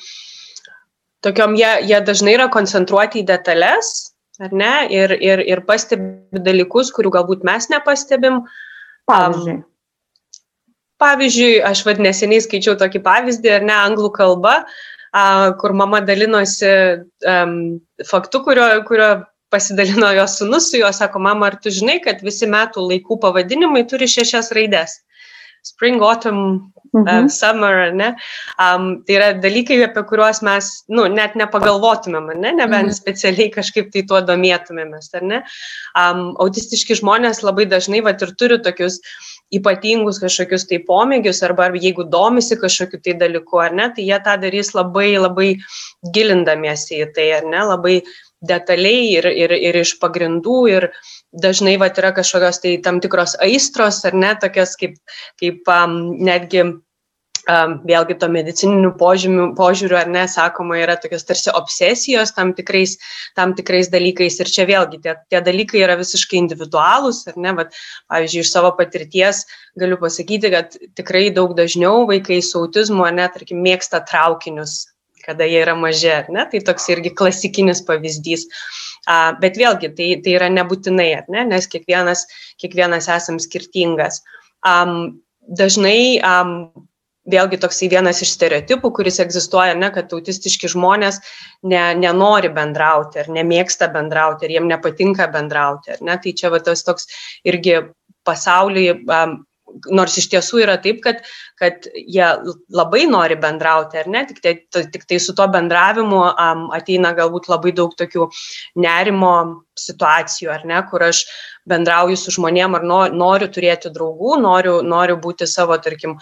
tokiom jie, jie dažnai yra koncentruoti į detalės, ar ne, ir, ir, ir pastebi dalykus, kurių galbūt mes nepastebim.
Pavyzdžiui. Um,
pavyzdžiui, aš vad neseniai skaičiau tokį pavyzdį, ar ne, anglų kalba, kur mama dalinosi faktu, kurio, kurio pasidalino jos sunus su juo, sako, mama, ar tu žinai, kad visi metų laikų pavadinimai turi šešias raides? Spring, autumn, mhm. uh, summer, ne? Um, tai yra dalykai, apie kuriuos mes, nu, net nepagalvotumėm, ne? Nebent mhm. specialiai kažkaip tai tuo domėtumėmės, ar ne? Um, autistiški žmonės labai dažnai, va, ir turi tokius uh, ypatingus kažkokius tai pomėgius arba jeigu domisi kažkokiu tai dalyku ar ne, tai jie tą darys labai labai gilindamiesi į tai ar ne, labai detaliai ir, ir, ir iš pagrindų ir dažnai va yra kažkokios tai tam tikros aistros ar ne, tokios kaip, kaip um, netgi vėlgi to medicininių požymių, požiūrių, ar ne, sakoma, yra tokios tarsi obsesijos tam tikrais, tam tikrais dalykais. Ir čia vėlgi tie, tie dalykai yra visiškai individualūs, ar ne, bet, pavyzdžiui, iš savo patirties galiu pasakyti, kad tikrai daug dažniau vaikai su autizmu, ar ne, tarkim, mėgsta traukinius kada jie yra maži, ar ne? Tai toks irgi klasikinis pavyzdys. A, bet vėlgi, tai, tai yra nebūtinai, ar ne? Nes kiekvienas, kiekvienas esam skirtingas. Um, dažnai um, vėlgi toksai vienas iš stereotipų, kuris egzistuoja, ne, kad autistiški žmonės ne, nenori bendrauti ar nemėgsta bendrauti, ar jiem nepatinka bendrauti. Ne, tai čia va, tas toks irgi pasaulyje um, nors iš tiesų yra taip, kad, kad jie labai nori bendrauti, ar ne, tik tai, tik tai su to bendravimu um, ateina galbūt labai daug tokių nerimo situacijų, ar ne, kur aš bendrauju su žmonėm ar noriu turėti draugų, noriu, noriu būti savo, tarkim,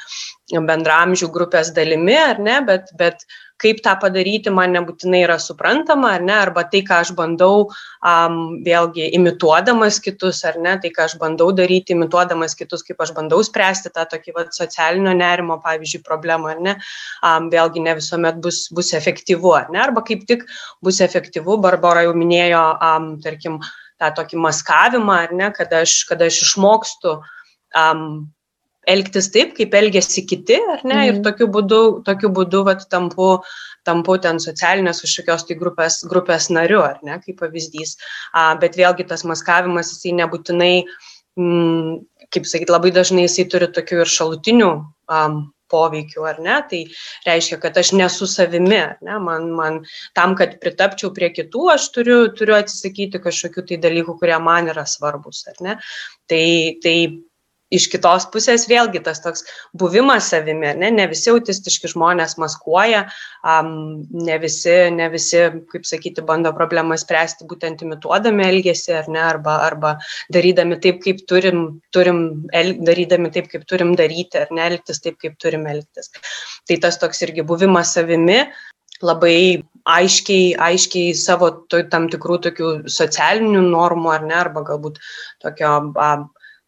bendramžių grupės dalimi, ar ne, bet, bet kaip tą padaryti man nebūtinai yra suprantama, ar ne, arba tai, ką aš bandau um, vėlgi imituodamas kitus, ar ne, tai, ką aš bandau daryti imituodamas kitus, kaip aš bandau spręsti tą tokį vat, socialinio nerimo, pavyzdžiui, problemą, ar ne, um, vėlgi ne visuomet bus, bus efektyvu, ar ne, arba kaip tik bus efektyvu, Barbara jau minėjo, um, tarkim, tą tokį maskavimą, ar ne, kad aš, kad aš išmokstu um, elgtis taip, kaip elgesi kiti, ar ne, mm. ir mhm. tokiu būdu, tokiu būdu vat, tampu, tampu ten socialinės kažkokios tai grupės, grupės nariu, ar ne, kaip pavyzdys. A, bet vėlgi tas maskavimas, jisai nebūtinai, mm, kaip sakyti, labai dažnai jisai turi tokių ir šalutinių um, poveikių, ar ne, tai reiškia, kad aš nesu savimi, ne, man, man tam, kad pritapčiau prie kitų, aš turiu, turiu atsisakyti kažkokių tai dalykų, kurie man yra svarbus, ar ne. Tai, tai iš kitos pusės vėlgi tas toks buvimas savimi, ne, ne visi autistiški žmonės maskuoja, um, ne, visi, ne visi, kaip sakyti, bando problemą spręsti būtent imituodami elgesį ar ne, arba, arba darydami taip, kaip turim, turim el, darydami taip, kaip turim daryti, ar ne, elgtis taip, kaip turim elgtis. Tai tas toks irgi buvimas savimi labai aiškiai, aiškiai savo tam tikrų tokių socialinių normų ar ne, arba galbūt tokio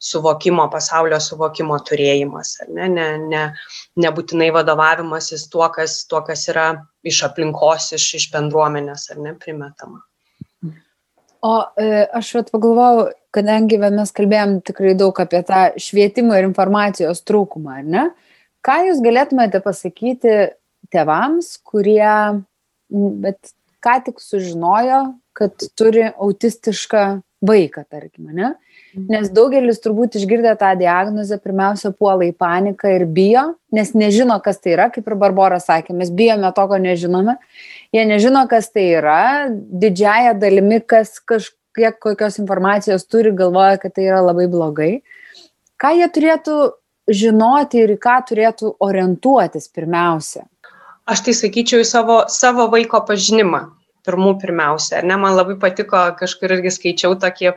suvokimo, pasaulio suvokimo turėjimas, ne, ne, ne, nebūtinai vadovavimasis tuo, kas, tuo, kas yra iš aplinkos, iš, iš bendruomenės ar ne primetama.
O e, aš vat pagalvojau, kadangi mes kalbėjom tikrai daug apie tą švietimo ir informacijos trūkumą, ar ne? Ką jūs galėtumėte pasakyti tėvams, kurie, bet ką tik sužinojo, kad turi autistišką vaiką, tarkim, ne? Nes daugelis turbūt išgirdę tą diagnozę pirmiausia puola į paniką ir bijo, nes nežino, kas tai yra, kaip ir Barbara sakė, mes bijome to, ko nežinome. Jie nežino, kas tai yra, didžiaja dalimi, kas kažkiek kokios informacijos turi, galvoja, kad tai yra labai blogai. Ką jie turėtų žinoti ir į ką turėtų orientuotis pirmiausia?
Aš tai sakyčiau į savo, savo vaiko pažinimą pirmų pirmiausia. Ar ne, man labai patiko, kažkur irgi skaičiau tokį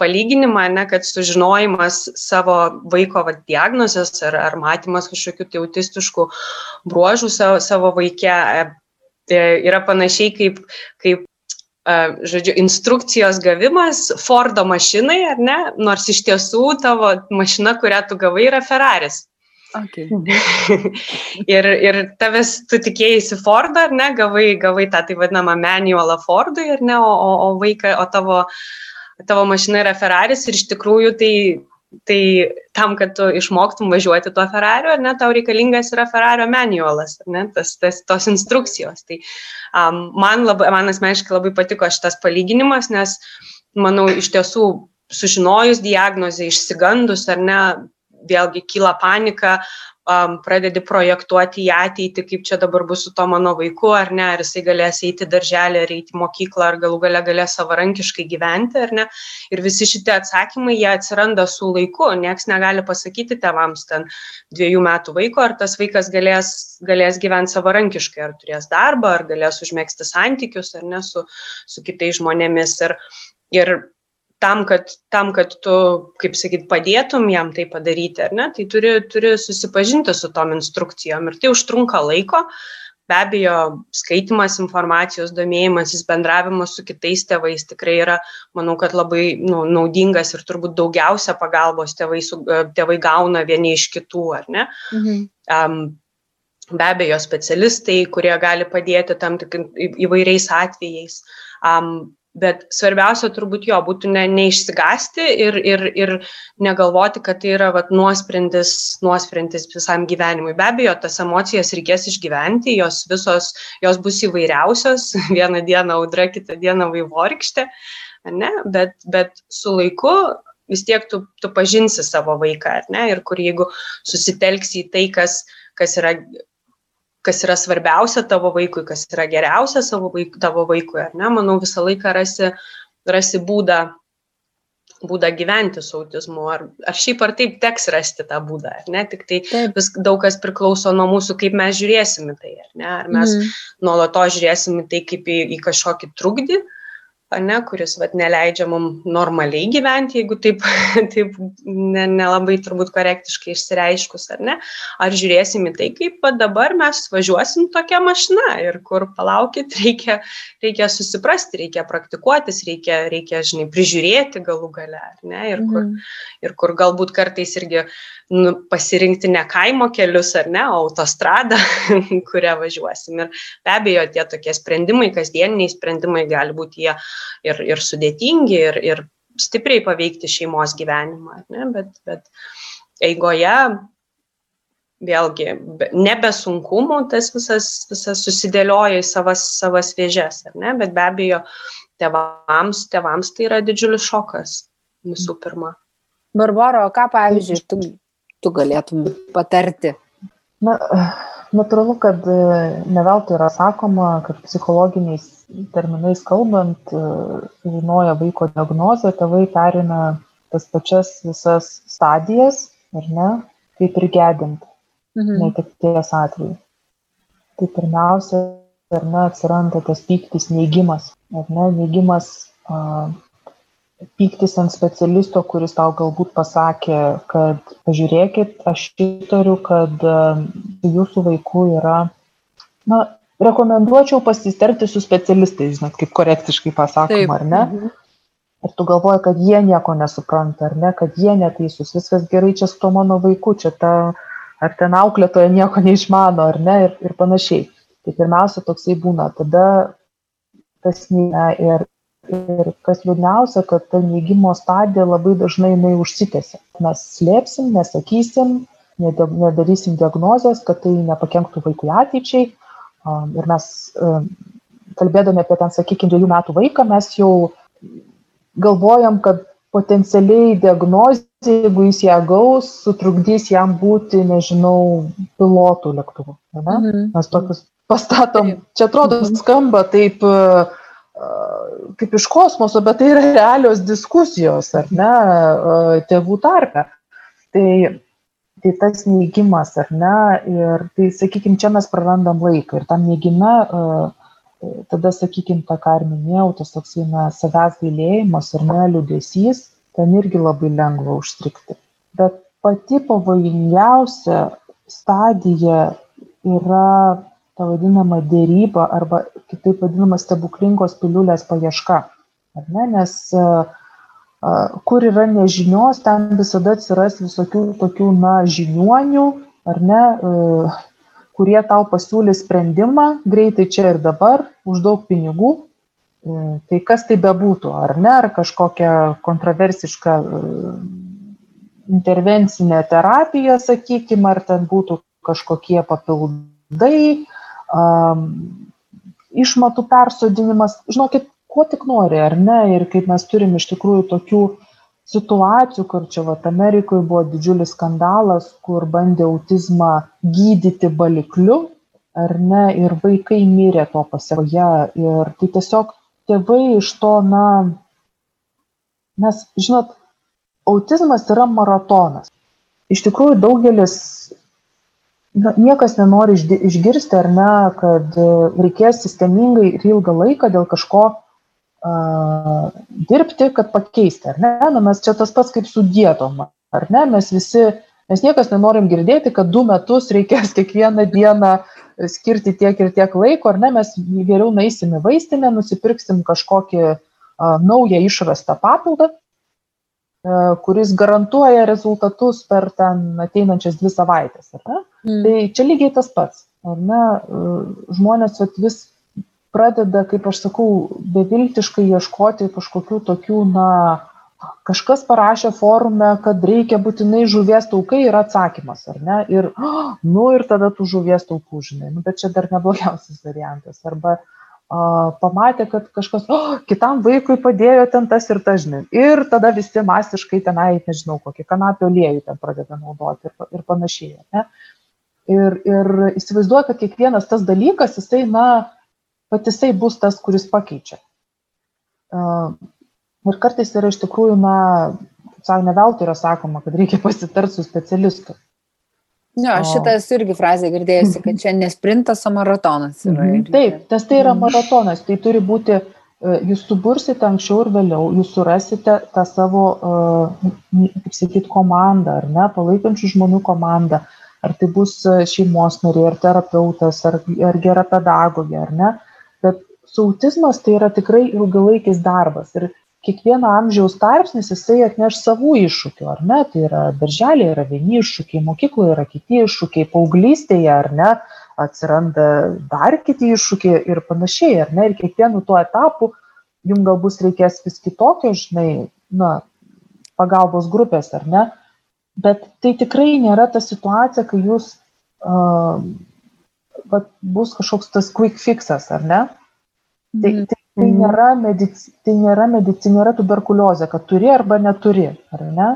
palyginimą, ne, kad sužinojimas savo vaiko va, diagnozės ar, ar matymas kažkokių tai autistiškų bruožų savo, savo vaikė e, e, yra panašiai kaip, kaip e, žodžiu, instrukcijos gavimas Fordo mašinai, ar ne, nors iš tiesų tavo mašina, kurią tu gavai, yra Ferraris.
Okay.
ir, ir tavęs, tu tikėjai Fordą, ar ne, gavai, gavai tą tai vadinamą manualą Fordui, ar ne, o, o, o vaiką, o tavo, tavo mašina yra Ferraris ir iš tikrųjų tai, tai tam, kad tu išmoktum važiuoti tuo Ferrariu, ar ne, tau reikalingas yra Ferrario manualas, ar ne, tas, tas, tos instrukcijos. Tai um, man, labai, man asmeniškai labai patiko šitas palyginimas, nes manau, iš tiesų sužinojus diagnozę, išsigandus ar ne, vėlgi kyla panika, um, pradedi projektuoti į ateitį, kaip čia dabar bus su to mano vaiku, ar ne, ar jisai galės eiti darželį, ar eiti mokyklą, ar galų gale galės savarankiškai gyventi, ar ne. Ir visi šitie atsakymai, jie atsiranda su laiku, nieks negali pasakyti tevams ten dviejų metų vaiko, ar tas vaikas galės, galės gyventi savarankiškai, ar turės darbą, ar galės užmėgsti santykius, ar ne, su, su kitais žmonėmis. Ir, ir tam, kad, tam, kad tu, kaip sakyt, padėtum jam tai padaryti, ar ne, tai turi, turi susipažinti su tom instrukcijom ir tai užtrunka laiko. Be abejo, skaitimas informacijos, domėjimasis, bendravimas su kitais tėvais tikrai yra, manau, kad labai nu, naudingas ir turbūt daugiausia pagalbos tėvai, su, tėvai gauna vieni iš kitų, ar ne? Mhm. Um, be abejo, specialistai, kurie gali padėti tam tik įvairiais atvejais. Um, Bet svarbiausia turbūt jo būtų ne, neišsigasti ir, ir, ir negalvoti, kad tai yra vat, nuosprendis, nuosprendis visam gyvenimui. Be abejo, tas emocijas reikės išgyventi, jos visos, jos bus įvairiausios, vieną dieną audra, kitą dieną vaivorykštė, ne? bet, bet su laiku vis tiek tu, tu pažinsi savo vaiką, ne? ir kur jeigu susitelksi į tai, kas, kas yra kas yra svarbiausia tavo vaikui, kas yra geriausia savo vaik, tavo vaikui, ar ne, manau, visą laiką rasi, rasi būdą, būdą gyventi su autizmu, ar, ar šiaip ar taip teks rasti tą būdą, ar ne, tik tai taip. vis daug kas priklauso nuo mūsų, kaip mes žiūrėsim į tai, ar ne, ar mes mm. nuolato žiūrėsim į tai kaip į, į kažkokį trukdį, mm ane, kuris vat, neleidžia mums normaliai gyventi, jeigu taip, taip nelabai ne turbūt korektiškai išsireiškus, ar ne? Ar žiūrėsim į tai, kaip dabar mes važiuosim tokia mašina ir kur palaukit, reikia, reikia susiprasti, reikia praktikuotis, reikia, reikia žinai, prižiūrėti galų gale, ar ne? Ir kur, mm. ir kur galbūt kartais irgi nu, pasirinkti ne kaimo kelius ar ne, o autostradą, kurią važiuosim. Ir be abejo, tie tokie sprendimai, kasdieniniai sprendimai gali būti jie ir, ir sudėtingi, ir, ir stipriai paveikti šeimos gyvenimą, ne, bet, bet eigoje vėlgi nebe sunkumų tas visas, visas susidėlioja į savas, savas vėžes, ar ne, bet be abejo tevams, tevams tai yra didžiulis šokas visų pirma.
Barbara, o ką pavyzdžiui, tu tu galėtum patarti?
Na, natūralu, kad e, ne veltui yra sakoma, kad psichologiniais terminais kalbant, e, sužinoja vaiko diagnozę, tėvai perina tas pačias visas stadijas, ar ne, kaip ir gedint, mhm. netikties atveju. Tai pirmiausia, ar ne, atsiranda tas pyktis, neigimas, ar ne, neigimas a, pyktis ant specialisto, kuris tau galbūt pasakė, kad pažiūrėkit, aš įtariu, kad jūsų vaikų yra, na, rekomenduočiau pasisterti su specialistais, žinot, kaip korektiškai pasakoma, ar ne? Mhm. Ir tu galvoji, kad jie nieko nesupranta, ar ne, kad jie neteisūs, viskas gerai čia su to mano vaiku, čia ta, ar ten auklėtoja nieko neišmano, ar ne, ir, ir panašiai. Tai pirmiausia, toksai būna, tada tas ne ir ir kas liūdniausia kad ta neigimo stadija labai dažnai jinai užsitęsia. Mes slėpsim nesakysim nedarysim diagnozės kad tai nepakenktų vaikui ateičiai. Ir mes kalbėdami apie ten sakykim dviejų metų vaiką mes jau galvojam kad potencialiai diagnozė, jeigu jis ją gaus, sutrukdys jam būti, nežinau, pilotų lėktuvu. Mhm. Mes tokius pastatom, čia atrodo skamba taip uh, kaip iš kosmoso, bet tai yra realios diskusijos, ar ne, tėvų tarpe. Tai tai tas neigimas, ar ne, ir tai, sakykime, čia mes prarandam laiką ir tam neigime, tada, sakykime, tą, ką ir minėjau, tas toksai, na, savęs gailėjimas ar ne, liūdėsys, ten irgi labai lengva užstrikti. Bet pati pavojingiausia stadija yra ta vadinama dėryba arba kitaip vadinama stebuklingos piliulės paieška. Ne? Nes kur yra nežinios, ten visada atsiras visokių tokių, na, žiniuonių, ar ne, kurie tau pasiūlys sprendimą greitai čia ir dabar, už daug pinigų. Tai kas tai bebūtų, ar ne, ar kažkokia kontroversiška intervencinė terapija, sakykime, ar ten būtų kažkokie papildai, išmatų persodinimas, žinokit, ko tik nori, ar ne, ir kaip mes turim iš tikrųjų tokių situacijų, kur čia vat Amerikoje buvo didžiulis skandalas, kur bandė autizmą gydyti balikliu, ar ne, ir vaikai mirė to pasiekoje. Ir tai tiesiog tėvai iš to, na, nes, žinot, autizmas yra maratonas. Iš tikrųjų, daugelis na, niekas nenori išgirsti ar ne, kad e, reikės sistemingai ir ilgą laiką dėl kažko uh, dirbti, kad pakeisti, ar ne? Na, mes čia tas pats kaip su dietom, ar ne? Mes visi, mes niekas nenorim girdėti, kad du metus reikės kiekvieną dieną skirti tiek ir tiek laiko, ar ne? Mes geriau naisim į vaistinę, nusipirksim kažkokį uh, naują išrastą papildą kuris garantuoja rezultatus per ten ateinančias dvi savaitės. Mm. Tai čia lygiai tas pats. Ar ne? E, žmonės vis pradeda, kaip aš sakau, beviltiškai ieškoti kažkokių tokių, na, kažkas parašė forume, kad reikia būtinai žuvies taukai ir atsakymas, ar ne? Ir, nu, ir tada tų žuvies taukų, žinai, nu, bet čia dar neblogiausias variantas. Arba uh, pamatė, kad kažkas, oh, kitam vaikui padėjo ten tas ir tas, žinai. Ir tada visi masiškai tenai, nežinau, kokį kanapio aliejų ten pradeda naudoti ir, ir panašiai. Ne? Ir, ir įsivaizduoju, kad kiekvienas tas dalykas, jisai, na, pat jisai bus tas, kuris pakeičia. Ir kartais yra iš tikrųjų, na, savo neveltui yra sakoma, kad reikia pasitarti su specialistu.
Jo, šitas irgi frazė girdėjusi, kad čia nesprintas, o maratonas yra.
Mhm. Taip, tas tai yra maratonas, tai turi būti, e, jūs subursite anksčiau ir vėliau, jūs surasite tą savo, e, kaip sakyt, komandą, ar ne, palaikančių žmonių komandą, ar tai bus e, šeimos nariai, ar terapeutas, ar, ar gera pedagogė, ar ne. Bet su autizmas tai yra tikrai ilgalaikis darbas. Ir kiekvieno amžiaus tarpsnis jisai atneš savų iššūkių, ar ne? Tai yra darželė yra vieni iššūkiai, mokykloje yra kiti iššūkiai, paauglystėje, ar ne, atsiranda dar kiti iššūkiai ir panašiai, ar ne? Ir kiekvienu tuo etapu jums galbūt reikės vis kitokio, žinai, na, pagalbos grupės, ar ne? Bet tai tikrai nėra ta situacija, kai jūs, uh, bus kažkoks tas quick fixas, ar ne? Tai, mhm. tai Tai mhm. nėra, medic, tai nėra medicina, nėra tuberkuliozė, kad turi arba neturi, ar ne?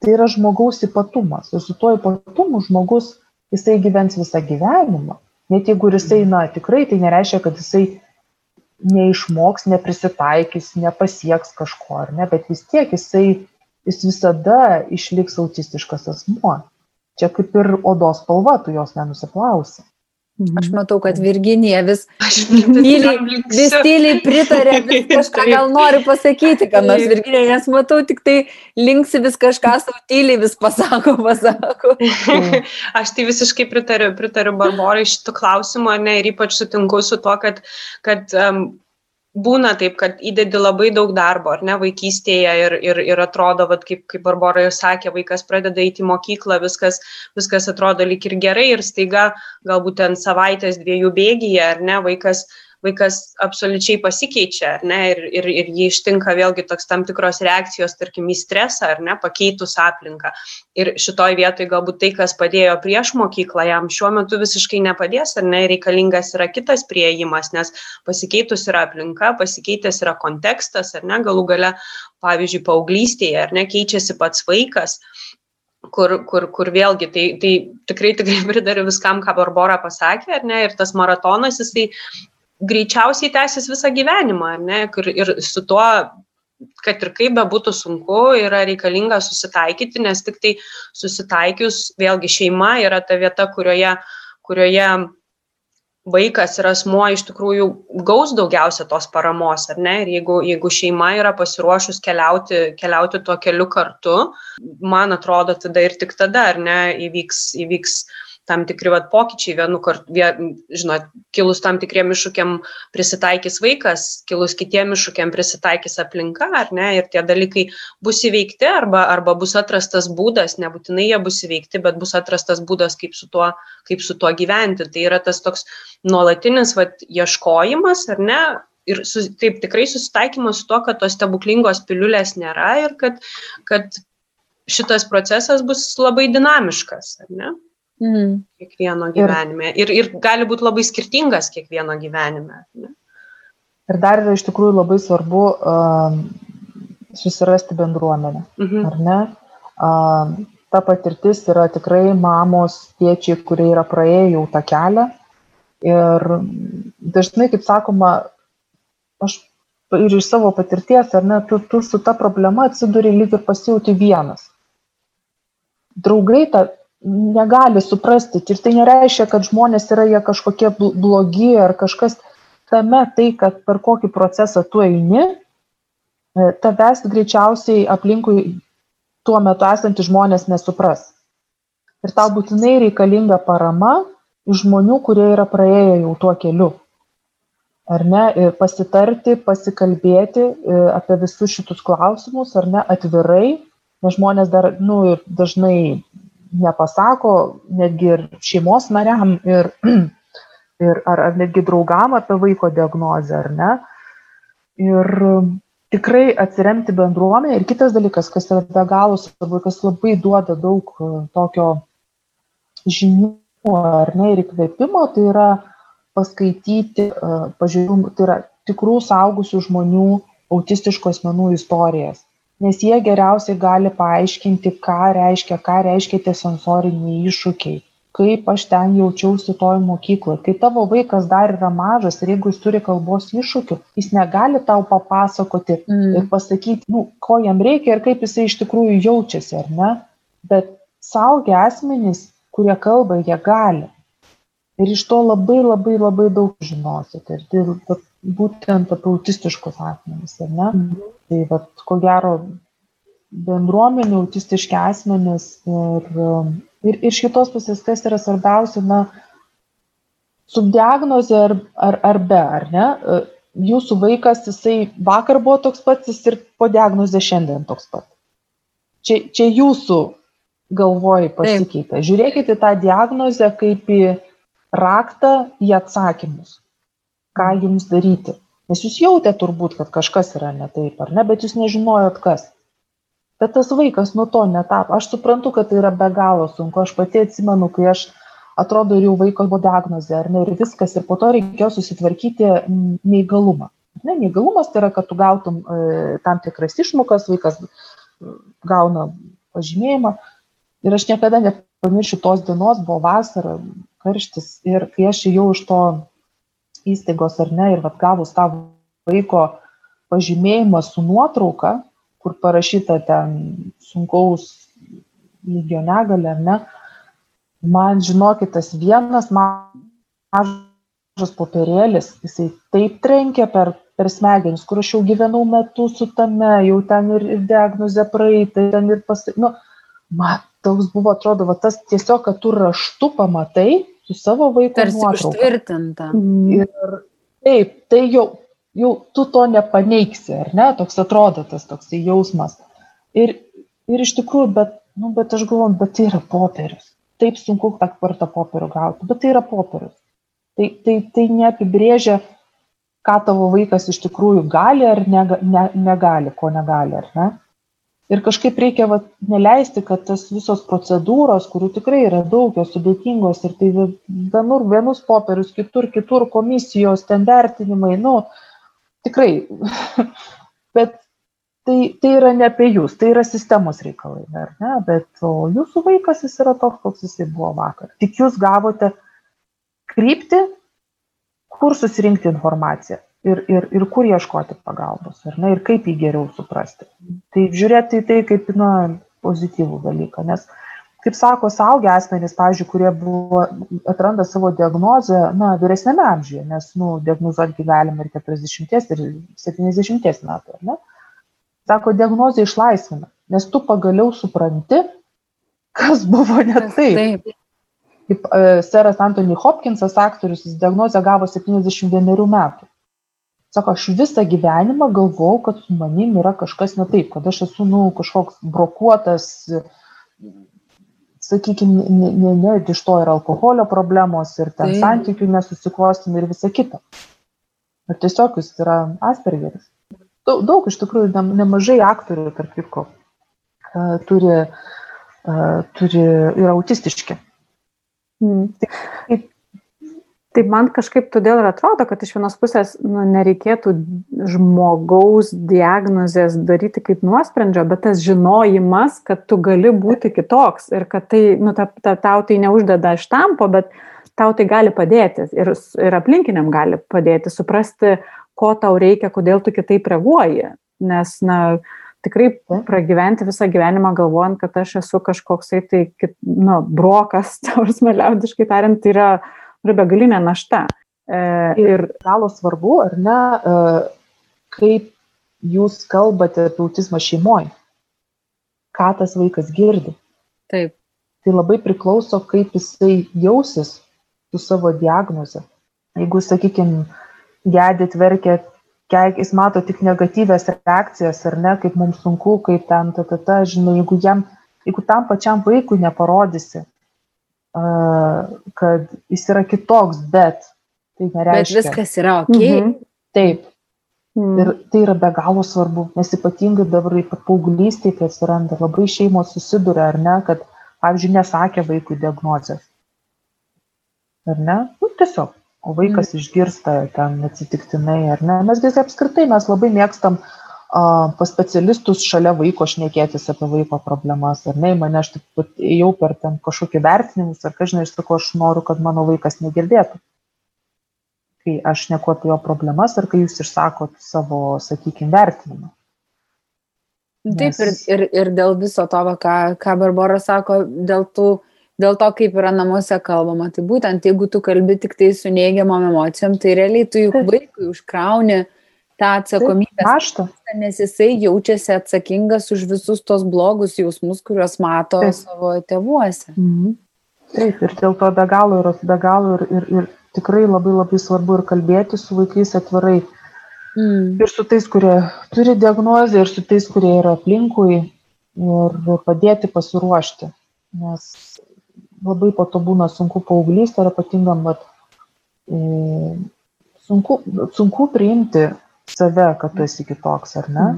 Tai yra žmogaus ypatumas. Ir su tuo ypatumu žmogus, jisai gyvens visą gyvenimą. Net jeigu jisai, na, tikrai tai nereiškia, kad jisai neišmoks, neprisitaikys, nepasieks kažko, ar ne, bet vis tiek jisai, jis visada išliks autistiškas asmuo. Čia kaip ir odos spalva, tu jos nenusiplausi.
Aš mhm. matau, kad Virginija vis, tyliai, vis tyliai pritarė, vis kažką gal nori pasakyti, kad nors Virginija, nes matau, tik tai linksi vis kažką savo tyliai vis pasako, pasako.
Aš tai visiškai pritariu, pritariu Barborai šitų klausimų, ne, ir ypač sutinku su tuo, kad, kad um, būna taip, kad įdedi labai daug darbo, ar ne, vaikystėje ir, ir, ir atrodo, vat, kaip, kaip Barbara jau sakė, vaikas pradeda eiti į mokyklą, viskas, viskas atrodo lyg ir gerai ir staiga galbūt ten savaitės dviejų bėgyje, ar ne, vaikas vaikas absoliučiai pasikeičia, ar ne, ir, ir, ir jį ištinka vėlgi toks tam tikros reakcijos, tarkim, į stresą, ar ne, pakeitus aplinką. Ir šitoj vietoj galbūt tai, kas padėjo prieš mokyklą, jam šiuo metu visiškai nepadės, ar ne, reikalingas yra kitas prieimas, nes pasikeitus yra aplinka, pasikeitęs yra kontekstas, ar ne, galų gale, pavyzdžiui, paauglystėje, ar ne, keičiasi pats vaikas kur, kur, kur vėlgi, tai, tai tikrai, tikrai pridariu viskam, ką Barbara pasakė, ar ne, ir tas maratonas, jisai greičiausiai tęsis visą gyvenimą, ar ne, ir, su tuo kad ir kaip bebūtų sunku, yra reikalinga susitaikyti, nes tik tai susitaikius, vėlgi šeima yra ta vieta, kurioje, kurioje vaikas ir asmuo iš tikrųjų gaus daugiausia tos paramos, ar ne? Ir jeigu, jeigu šeima yra pasiruošus keliauti, keliauti tuo keliu kartu, man atrodo, tada ir tik tada, ar ne, įvyks, įvyks uh, tam tikri vat pokyčiai vienu kartu, vien, žinot, kilus tam tikriem iššūkiam prisitaikys vaikas, kilus kitiem iššūkiam prisitaikys aplinka, ar ne, ir tie dalykai bus įveikti arba, arba bus atrastas būdas, nebūtinai jie bus įveikti, bet bus atrastas būdas, kaip su tuo, kaip su tuo gyventi. Tai yra tas toks nuolatinis vat, ieškojimas, ar ne, ir su, taip tikrai susitaikymas su to, kad tos stebuklingos piliulės nėra ir kad, kad šitas procesas bus labai dinamiškas, ar ne? Mm. Kiekvieno gyvenime. Ir, ir gali būti labai skirtingas kiekvieno gyvenime.
Ir dar yra iš tikrųjų labai svarbu uh, susirasti bendruomenę. Mhm. Ar ne? Uh, ta patirtis yra tikrai mamos, tėčiai, kurie yra praėję jau tą kelią. Ir dažnai, kaip sakoma, aš ir iš savo patirties, ar ne, tu, tu su ta problema atsiduri lyg ir pasijauti vienas. Draugai tą negali suprasti. Ir tai nereiškia, kad žmonės yra jie kažkokie blogi ar kažkas tame tai, kad per kokį procesą tu eini, e, tavęs greičiausiai aplinkui tuo metu esantys žmonės nesupras. Ir tau būtinai reikalinga parama iš žmonių, kurie yra praėję jau tuo keliu. Ar ne? Ir pasitarti, pasikalbėti e, apie visus šitus klausimus, ar ne, atvirai, nes žmonės dar, na, nu, ir dažnai nepasako netgi ir šeimos nariam ir, ir ar, ar netgi draugam apie vaiko diagnozę, ar ne. Ir tikrai atsiremti bendruomenę. Ir kitas dalykas, kas yra be galo svarbu, kas labai duoda daug e, tokio žinių ar ne ir įkvėpimo, tai yra paskaityti, e, pažiūrėjimų, tai yra tikrų saugusių žmonių autistiškų asmenų istorijas nes jie geriausiai gali paaiškinti, ką reiškia, ką reiškia tie sensoriniai iššūkiai, kaip aš ten jaučiausi toj mokykloje. Kai tavo vaikas dar yra mažas ir jeigu jis turi kalbos iššūkių, jis negali tau papasakoti mm. ir pasakyti, nu, ko jam reikia ir kaip jisai iš tikrųjų jaučiasi, ar ne? Bet saugia asmenys, kurie kalba, jie gali. Ir iš to labai labai labai daug žinosite. Ir tai būtent apie autistiškus asmenys, ar ne? Mhm. Tai vat, ko gero bendruomenių autistiški asmenys ir, ir iš kitos pusės, kas yra svarbiausia, na, subdiagnozė ar, ar, ar be, ar ne? Jūsų vaikas, jisai vakar buvo toks pats, jis ir po diagnozė šiandien toks pat. Čia, čia jūsų galvoj pasikeitė. Žiūrėkite tą diagnozę kaip į raktą į atsakymus ką jums daryti. Nes jūs jautė turbūt, kad kažkas yra ne taip, ar ne, bet jūs nežinojot kas. Bet tas vaikas nuo to netapo. Aš suprantu, kad tai yra be galo sunku. Aš pati atsimenu, kai aš atrodo ir jau vaiko buvo diagnozė, ar ne, ir viskas, ir po to reikėjo susitvarkyti neįgalumą. Ne, neįgalumas tai yra, kad tu gautum e, tam tikras išmokas, vaikas e, gauna pažymėjimą. Ir aš niekada nepamiršiu tos dienos, buvo vasara, karštis. Ir kai aš jau iš to įstaigos ar ne ir vat gavus tą vaiko pažymėjimą su nuotrauka, kur parašyta ten sunkaus lygio negalė, ar ne, man žinokit, tas vienas mažas popierėlis, jisai taip trenkė per, per smegenis, kur aš jau gyvenau metus su tame, jau ten ir, ir diagnozė praeita, ten ir pas... Nu, man toks buvo, atrodo, va, tas tiesiog, kad tu raštu pamatai, su savo vaiko
Tarsi
nuotrauka.
užtvirtinta.
Ir taip, tai jau, jau tu to nepaneiksi, ar ne, toks atrodo tas toksai jausmas. Ir, ir iš tikrųjų, bet, nu, bet aš galvoju, bet tai yra popierius. Taip sunku tą kartą popierių gauti, bet tai yra popierius. Tai, tai, tai neapibrėžia, ką tavo vaikas iš tikrųjų gali ar nega, ne, negali, ko negali, ar ne ir kažkaip reikia vat neleisti kad tas visos procedūros kurių tikrai yra daug jos sudėtingos ir tai vienur vienus popierius kitur kitur komisijos ten vertinimai nu tikrai. Bet tai tai yra ne apie jus tai yra sistemos reikalai ar ne? Bet o jūsų vaikas jis yra toks koks jisai buvo vakar. Tik jūs gavote kryptį kur susirinkti informaciją ir, ir, ir kur ieškoti pagalbos, ar ne, ir kaip jį geriau suprasti. Tai žiūrėti į tai kaip, na, pozityvų dalyką, nes, kaip sako, saugia asmenys, pavyzdžiui, kurie buvo, atranda savo diagnozę, na, vyresnėme amžiuje, nes, nu, diagnozuoti galima ir 40, ir 70 metų, ar ne? Sako, diagnozė išlaisvina, nes tu pagaliau supranti, kas buvo ne taip. taip. Kaip uh, seras Anthony Hopkinsas, aktorius, jis diagnozę gavo 71 metų. Sako, aš visą gyvenimą galvau, kad su manim yra kažkas ne taip, kad aš esu, nu, kažkoks brokuotas, sakykime, ne, ne, ne, iš to yra alkoholio problemos ir ten tai. santykių nesusiklostymai ir visa kita. Ir tiesiog jis yra Aspergeris. Daug, daug iš tikrųjų, ne, nemažai aktorių, tarp kitko, turi, turi, yra autistiški.
Mm. Taip, taip man kažkaip todėl ir atrodo, kad iš vienos pusės nu, nereikėtų žmogaus diagnozės daryti kaip nuosprendžio, bet tas žinojimas, kad tu gali būti kitoks ir kad tai, nu, ta, ta, tau tai neuždeda štampo, bet tau tai gali padėti ir, ir aplinkiniam gali padėti suprasti, ko tau reikia, kodėl tu kitaip reaguoji. Nes, na, tikrai pragyventi visą gyvenimą galvojant, kad aš esu kažkoksai tai, nu, brokas, tavars meliaudiškai tariant, tai yra yra begalinė našta.
E, ir galo svarbu, ar ne, e, kaip jūs kalbate apie autizmą šeimoje, ką tas vaikas girdi.
Taip.
Tai labai priklauso, kaip jisai jausis su savo diagnoze. Jeigu, sakykime, gedit, verkėt, keik, jis mato tik negatyvės reakcijas, ar ne, kaip mums sunku, kaip ten, ta, ta, ta, žinai, jeigu jam, jeigu tam pačiam vaikui neparodysi, kad jis yra kitoks, bet tai nereiškia.
Bet viskas yra ok. Mhm.
Taip. Mhm. Ir tai yra be galo svarbu, nes ypatingai dabar, paauglystėje, kai atsiranda, labai šeimos susiduria, ar ne, kad, pavyzdžiui, nesakė vaikui diagnozės. Ar ne? Nu, tiesiog. O vaikas mhm. išgirsta ten atsitiktinai, ar ne? Mes vis apskritai, mes labai mėgstam uh, pas specialistus šalia vaiko šnekėtis apie vaiko problemas, ar ne, mane aš taip jau per ten kažkokį vertinimus, ar žinai, aš sakau, aš noriu, kad mano vaikas negirdėtų. Kai aš neku apie jo problemas, ar kai jūs išsakot savo, sakykime, vertinimą.
Nes... Taip, ir, ir, ir dėl viso to, ką, ką Barbara sako, dėl, tų, dėl to, kaip yra namuose kalbama, tai būtent jeigu tu kalbi tik tai su neigiamom emocijom, tai realiai tu juk vaikui užkrauni tą atsakomybę.
Naštą.
Nes jisai jaučiasi atsakingas už visus tos blogus jausmus, kuriuos mato Taip. savo tėvuose.
Mhm. Taip, ir dėl to be galo yra be galo ir, ir, ir tikrai labai labai svarbu ir kalbėti su vaikais atvirai. Mm. Ir su tais, kurie turi diagnozę, ir su tais, kurie yra aplinkui, ir padėti pasiruošti. Nes labai po to būna sunku paauglystė, ar ypatingam, bet e, sunku, sunku priimti save, kad tu esi kitoks, ar ne?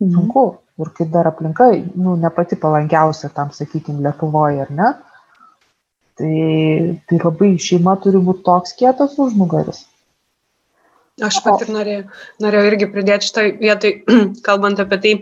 Mhm. Sunku. Ir kai dar aplinka, nu, ne pati palankiausia tam, sakykime, Lietuvoje, ar ne? Tai, tai labai šeima turi būti toks kietas užnugaris.
Aš pat ir norėjau, norėjau irgi pridėti šitą vietą, kalbant apie tai,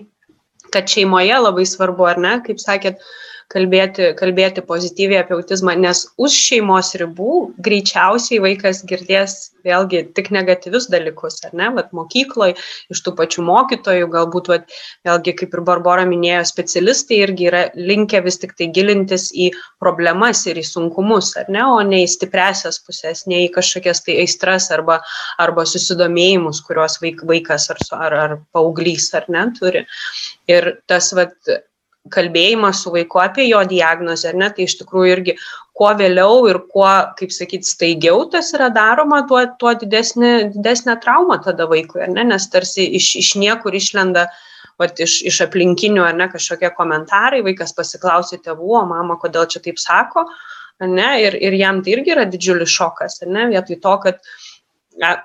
kad šeimoje labai svarbu, ar ne, kaip sakėt, uh, kalbėti, kalbėti pozityviai apie autizmą, nes už šeimos ribų greičiausiai vaikas girdės vėlgi tik negatyvius dalykus, ar ne, vat mokykloje, iš tų pačių mokytojų, galbūt, vat, vėlgi, kaip ir Barbara minėjo, specialistai irgi yra linkę vis tik tai gilintis į problemas ir į sunkumus, ar ne, o ne į stipresias pusės, ne į kažkokias tai aistras arba, arba susidomėjimus, kuriuos vaik, vaikas ar, ar, ar paauglys ar ne turi. Ir tas, vat, kalbėjimas su vaiku apie jo diagnozę, ar ne, tai iš tikrųjų irgi kuo vėliau ir kuo, kaip sakyti, staigiau tas yra daroma, tuo, tuo didesnė, didesnė trauma tada vaikui, ar ne, nes tarsi iš, iš niekur išlenda, vat, iš, iš aplinkinių, ar ne, kažkokie komentarai, vaikas pasiklausė tėvų, o mama, kodėl čia taip sako, ar ne, ir, ir jam tai irgi yra didžiulis šokas, ar ne, vietoj to, kad ja,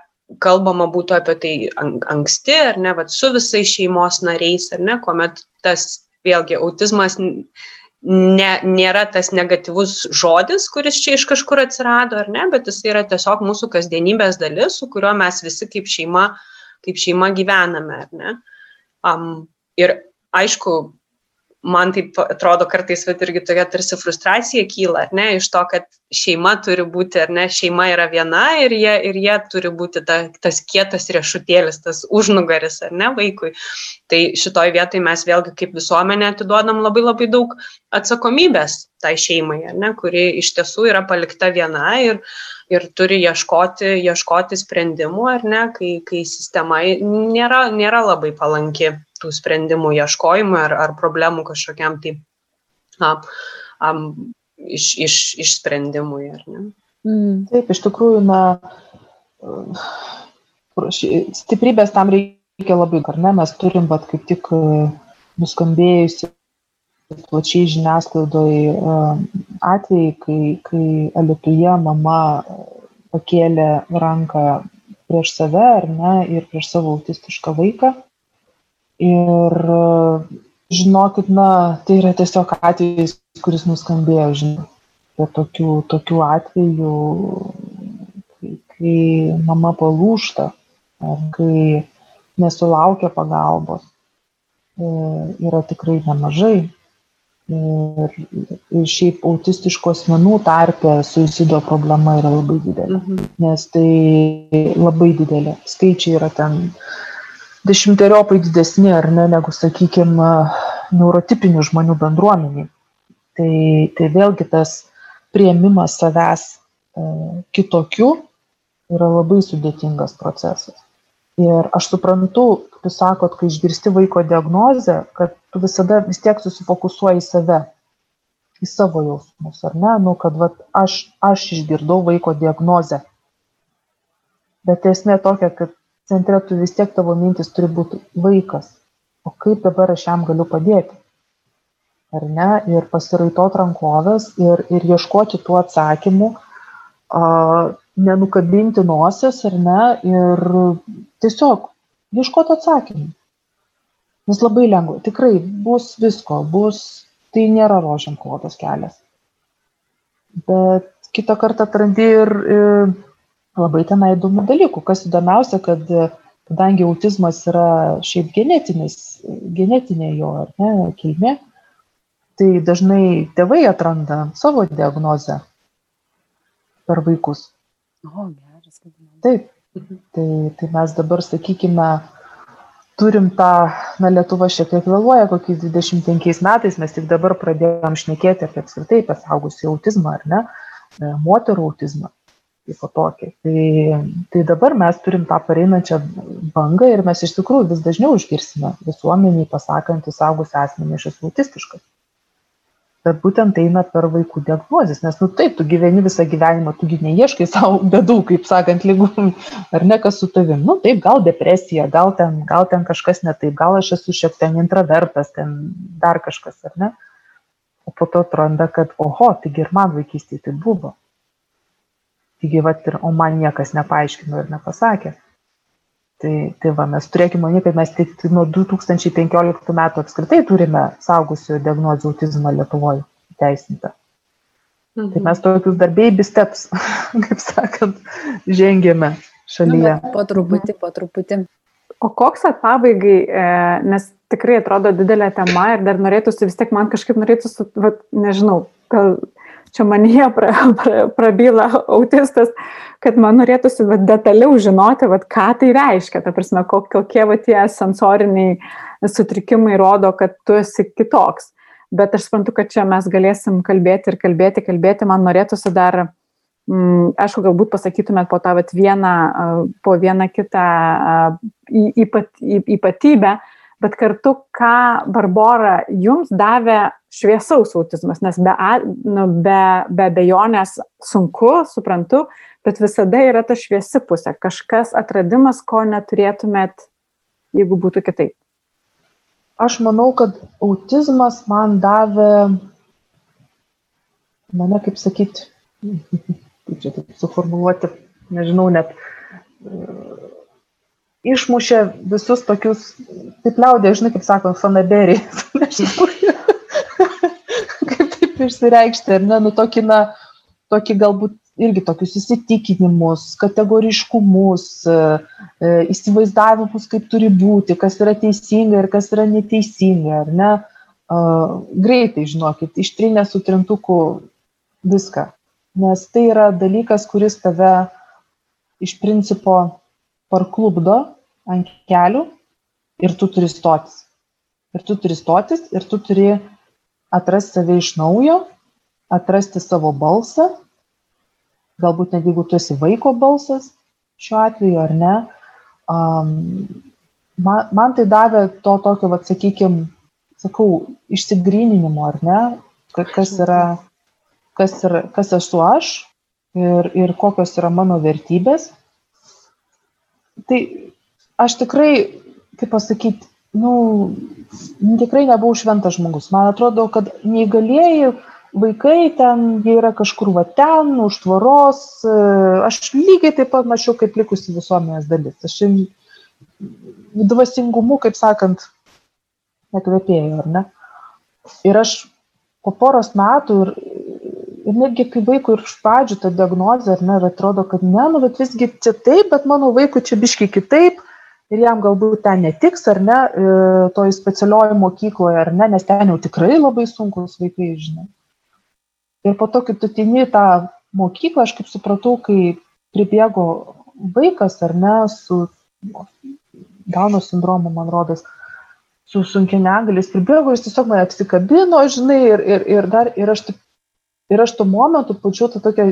kalbama būtų apie tai anksti, ar ne, vat, su visais šeimos nariais, ar ne, kuomet tas vėlgi autizmas ne, nėra tas negatyvus žodis, kuris čia iš kažkur atsirado, ar ne, bet jis yra tiesiog mūsų kasdienybės dalis, su kuriuo mes visi kaip šeima, kaip šeima gyvename, ar ne. Um, ir aišku, man taip atrodo kartais, bet irgi tokia tarsi frustracija kyla, ar ne, iš to, kad šeima turi būti, ar ne, šeima yra viena ir jie, ir jie turi būti ta, tas kietas riešutėlis, tas užnugaris, ar ne, vaikui. Tai šitoj vietoj mes vėlgi kaip visuomenė atiduodam labai labai daug atsakomybės tai šeimai, ar ne, kuri iš tiesų yra palikta viena ir, ir turi ieškoti, ieškoti sprendimų, ar ne, kai, kai sistema nėra, nėra labai palanki tų sprendimų ieškojimui ar, ar problemų kažkokiam tai na, um, iš, iš, išsprendimui.
Mm. Taip, iš tikrųjų, na, stiprybės tam reikia labai, ar ne, mes turim, bet kaip tik nuskambėjusi plačiai žiniasklaidoje atvejai, kai, kai Alituje mama pakėlė ranką prieš save ar ne ir prieš savo autistišką vaiką Ir žinokit, na, tai yra tiesiog atvejis, kuris nuskambėjo, žinai, apie tokių, tokių atvejų, kai, kai mama palūšta, kai nesulaukia pagalbos, e, yra tikrai nemažai. Ir, ir šiaip autistiškų asmenų tarpe suicido problema yra labai didelė, mhm. nes tai labai didelė. Skaičiai yra ten dešimteriopai didesni ar ne negu, sakykime, neurotipinių žmonių bendruomeniai. Tai, tai vėlgi tas prieimimas savęs kitokiu yra labai sudėtingas procesas. Ir aš suprantu, kaip jūs sakot, kai išgirsti vaiko diagnozę, kad tu visada vis tiek susifokusuoji į save, į savo jausmus, ar ne? Nu, kad vat, aš, aš išgirdau vaiko diagnozę. Bet esmė tokia, kad centre tu vis tiek tavo mintis turi būti vaikas. O kaip dabar aš jam galiu padėti? Ar ne? Ir pasiraitot rankovės ir, ir ieškoti tų atsakymų, a, nenukabinti nosies ar ne, ir tiesiog ieškoti atsakymų. Nes labai lengva, tikrai bus visko, bus, tai nėra rožiam klotas kelias. Bet kitą kartą atrandi ir, ir labai tenai įdomių dalykų. Kas įdomiausia, kad kadangi autizmas yra šiaip genetinis, genetinė jo ar ne, kilmė, tai dažnai tėvai atranda savo diagnozę per vaikus.
O, geras.
Taip. Tai, tai mes dabar, sakykime, turim tą, na, Lietuva šiek tiek vėluoja, kokiais 25 metais mes tik dabar pradėjom šnekėti apie apskritai pasaugusių autizmą, ar ne, moterų autizmą kaipo tokį. Tai, tai dabar mes turim tą pareinančią bangą ir mes iš tikrųjų vis dažniau išgirsime visuomeniai pasakantį saugus asmenį, aš esu autistiškas. Bet būtent eina per vaikų diagnozės, nes, nu taip, tu gyveni visą gyvenimą, tu neieškai savo bedų, kaip sakant, lygų, ar ne kas su tavim. Nu taip, gal depresija, gal ten, gal ten kažkas ne taip, gal aš esu šiek tiek intravertas, ten dar kažkas, ar ne. O po to atranda, kad, oho, taigi ir man vaikystėje tai buvo taigi vat ir o man niekas nepaaiškino ir nepasakė. Tai, tai va, mes turėkime manyti, kad mes tik nuo 2015 metų apskritai turime saugusių diagnozių autizmą Lietuvoje teisintą. Tai mhm. Tai mes tokius dar baby steps, kaip sakant, žengėme šalyje.
Nu, po truputį, po truputį.
O koks atpabaigai, e, nes tikrai atrodo didelė tema ir dar norėtųsi vis tiek man kažkaip norėtųsi, va, nežinau, gal čia manyje pra, pra, prabyla autistas, kad man norėtųsi vat, detaliau žinoti, vat, ką tai reiškia, ta prasme, kokie vat, tie sensoriniai sutrikimai rodo, kad tu esi kitoks. Bet aš suprantu, kad čia mes galėsim kalbėti ir kalbėti, kalbėti, man norėtųsi dar, mm, aišku, galbūt pasakytumėt po tą vat, vieną, po vieną kitą ypat, ypatybę, bet kartu, ką Barbora jums davė šviesaus autizmas, nes be, nu, be, be bejonės sunku, suprantu, bet visada yra ta šviesi pusė, kažkas atradimas, ko neturėtumėt, jeigu būtų kitaip.
Aš manau, kad autizmas man davė, mane kaip sakyti, kaip čia taip suformuoluoti, nežinau net, išmušė visus tokius, taip liaudė, žinai, kaip sako, fanaberiai. kaip taip išsireikšti, ar ne, nu tokį, na, tokį galbūt irgi tokius įsitikinimus, kategoriškumus, e, e, įsivaizdavimus, kaip turi būti, kas yra teisinga ir kas yra neteisinga, ar ne. uh, greitai, žinokit, ištrinę su trintuku viską. Nes tai yra dalykas, kuris tave iš principo parklubdo ant kelių ir tu turi stotis. Ir tu turi stotis ir tu turi atrasti save iš naujo, atrasti savo balsą, galbūt net jeigu tu esi vaiko balsas šiuo atveju ar ne, um, man, man tai davė to tokio, vad sakykime, sakau, išsigryninimo, ar ne, kas yra, kas, yra, kas esu aš ir, ir kokios yra mano vertybės. Tai aš tikrai, kaip pasakyti, nu, tikrai nebuvau šventas žmogus. Man atrodo, kad neįgalėjai vaikai ten, jie yra kažkur va ten, už tvoros. Aš lygiai taip pat mačiau kaip likusi visuomenės dalis. Aš dvasingumu, kaip sakant, nekvepėjau, ar ne? Ir aš po poros metų ir, ir netgi kai vaikui ir iš pradžių ta diagnozė, ar ne, ir atrodo, kad ne, nu, bet visgi čia taip, bet mano vaikui čia biški kitaip ir jam galbūt ten netiks, ar ne, e, toj specialioji mokykloje, ar ne, nes ten jau tikrai labai sunkus vaikai, žinai. Ir po to, kai tu tini tą mokyklą, aš kaip supratau, kai pribėgo vaikas, ar ne, su Dauno sindromu, man rodas, su sunkia negalis pribėgo, jis tiesiog mane apsikabino, žinai, ir, ir, ir dar, ir aš, ir aš tuo momentu pačiu tą tokią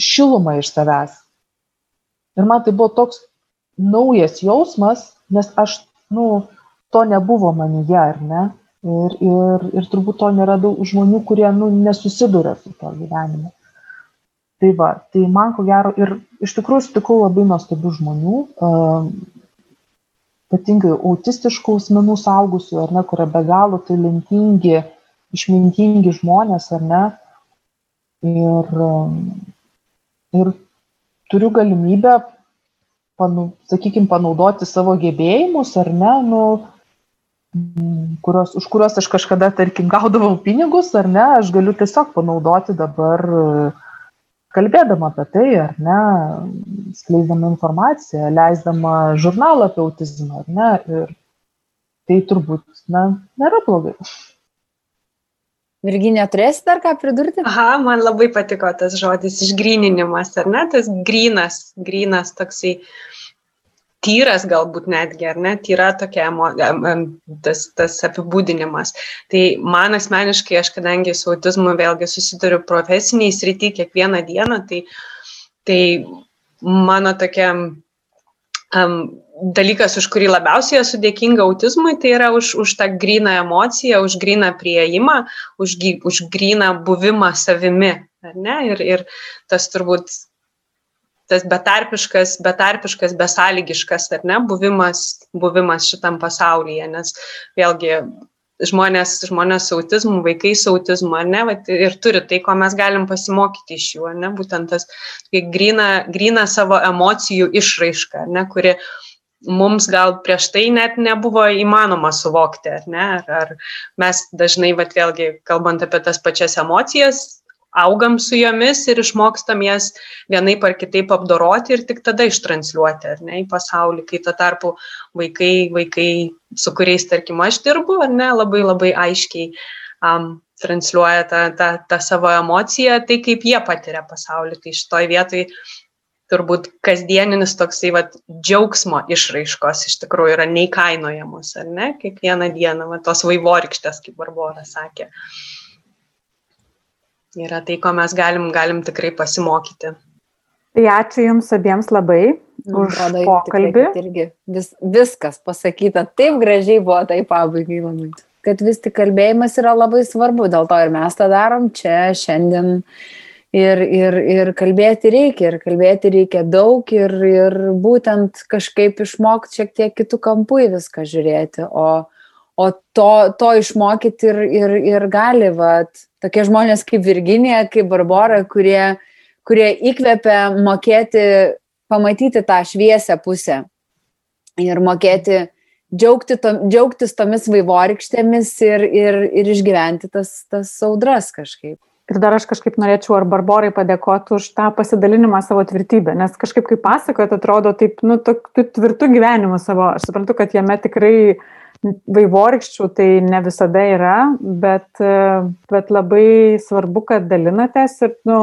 šilumą iš savęs. Ir man tai buvo toks naujas jausmas, nes aš, nu, to nebuvo manyje, ar ne? Ir, ir, ir turbūt to nėra daug žmonių, kurie, nu, nesusiduria su to gyvenimu. Tai va, tai man ko gero ir iš tikrųjų sutikau labai nuostabių žmonių, ypatingai autistiškų asmenų saugusių, ar ne, kurie be galo talentingi, išmintingi žmonės, ar ne. Ir, ir turiu galimybę, panu, sakykime, panaudoti savo gebėjimus, ar ne, nu, kurios, už kuriuos aš kažkada, tarkim, gaudavau pinigus, ar ne, aš galiu tiesiog panaudoti dabar kalbėdama apie tai, ar ne, skleisdama informaciją, leisdama žurnalą apie autizmą, ar ne, ir tai turbūt, na, nėra blogai.
Virginija, turėsi dar ką pridurti?
Aha, man labai patiko tas žodis išgryninimas, ar ne, tas grynas, grynas toksai tyras galbūt netgi, ar ne, tyra tokia tas, tas apibūdinimas. Tai man asmeniškai, aš kadangi su autizmu vėlgi susiduriu profesiniai srity kiekvieną dieną, tai, tai mano tokia um, dalykas, už kurį labiausiai esu dėkinga autizmui, tai yra už, už tą gryną emociją, už gryną prieimą, už, už gryną buvimą savimi. Ir, ir tas turbūt tas betarpiškas, betarpiškas, besąlygiškas, ar ne, buvimas, buvimas šitam pasaulyje, nes vėlgi žmonės, žmonės su autizmu, vaikai su autizmu, ar ne, vat, ir turi tai, ko mes galim pasimokyti iš jų, ar ne, būtent tas grina, grina savo emocijų išraišką, ar ne, kuri mums gal prieš tai net nebuvo įmanoma suvokti, ar ne, ar, ar mes dažnai, vat, vėlgi, kalbant apie tas pačias emocijas, augam su jomis ir išmokstam jas vienaip ar kitaip apdoroti ir tik tada ištransliuoti, ar ne, į pasaulį, kai tuo tarpu vaikai, vaikai, su kuriais, tarkim, aš dirbu, ar ne, labai labai aiškiai um, transliuoja tą, tą, tą savo emociją, tai kaip jie patiria pasaulį. Tai šitoj vietoj turbūt kasdieninis toksai vat, džiaugsmo išraiškos iš tikrųjų yra neįkainojamos, ar ne, kiekvieną dieną, va, tos vaivorykštės, kaip Barbara sakė. Uh, yra tai, ko mes galim, galim tikrai pasimokyti.
Tai ačiū Jums abiems labai už Rodo, pokalbį.
Tikrai, irgi vis, viskas pasakyta taip gražiai buvo tai pabaigai labai. Kad vis tik kalbėjimas yra labai svarbu, dėl to ir mes tą darom čia šiandien. Ir, ir, ir kalbėti reikia, ir kalbėti reikia daug, ir, ir būtent kažkaip išmokti šiek tiek kitų kampų į viską žiūrėti. O, o to, to išmokyti ir, ir, ir gali, vat, tokie žmonės kaip Virginija, kaip Barbara, kurie, kurie įkvepia mokėti, pamatyti tą šviesę pusę ir mokėti džiaugti to, džiaugtis tomis vaivorykštėmis ir, ir, ir išgyventi tas, tas audras kažkaip.
Ir dar aš kažkaip norėčiau ar Barborai padėkoti už tą pasidalinimą savo tvirtybę, nes kažkaip kaip pasakojat, atrodo taip, nu, tokiu tvirtu gyvenimu savo. Aš suprantu, kad jame tikrai vaivorykščių tai ne visada yra, bet, bet labai svarbu, kad dalinatės ir nu,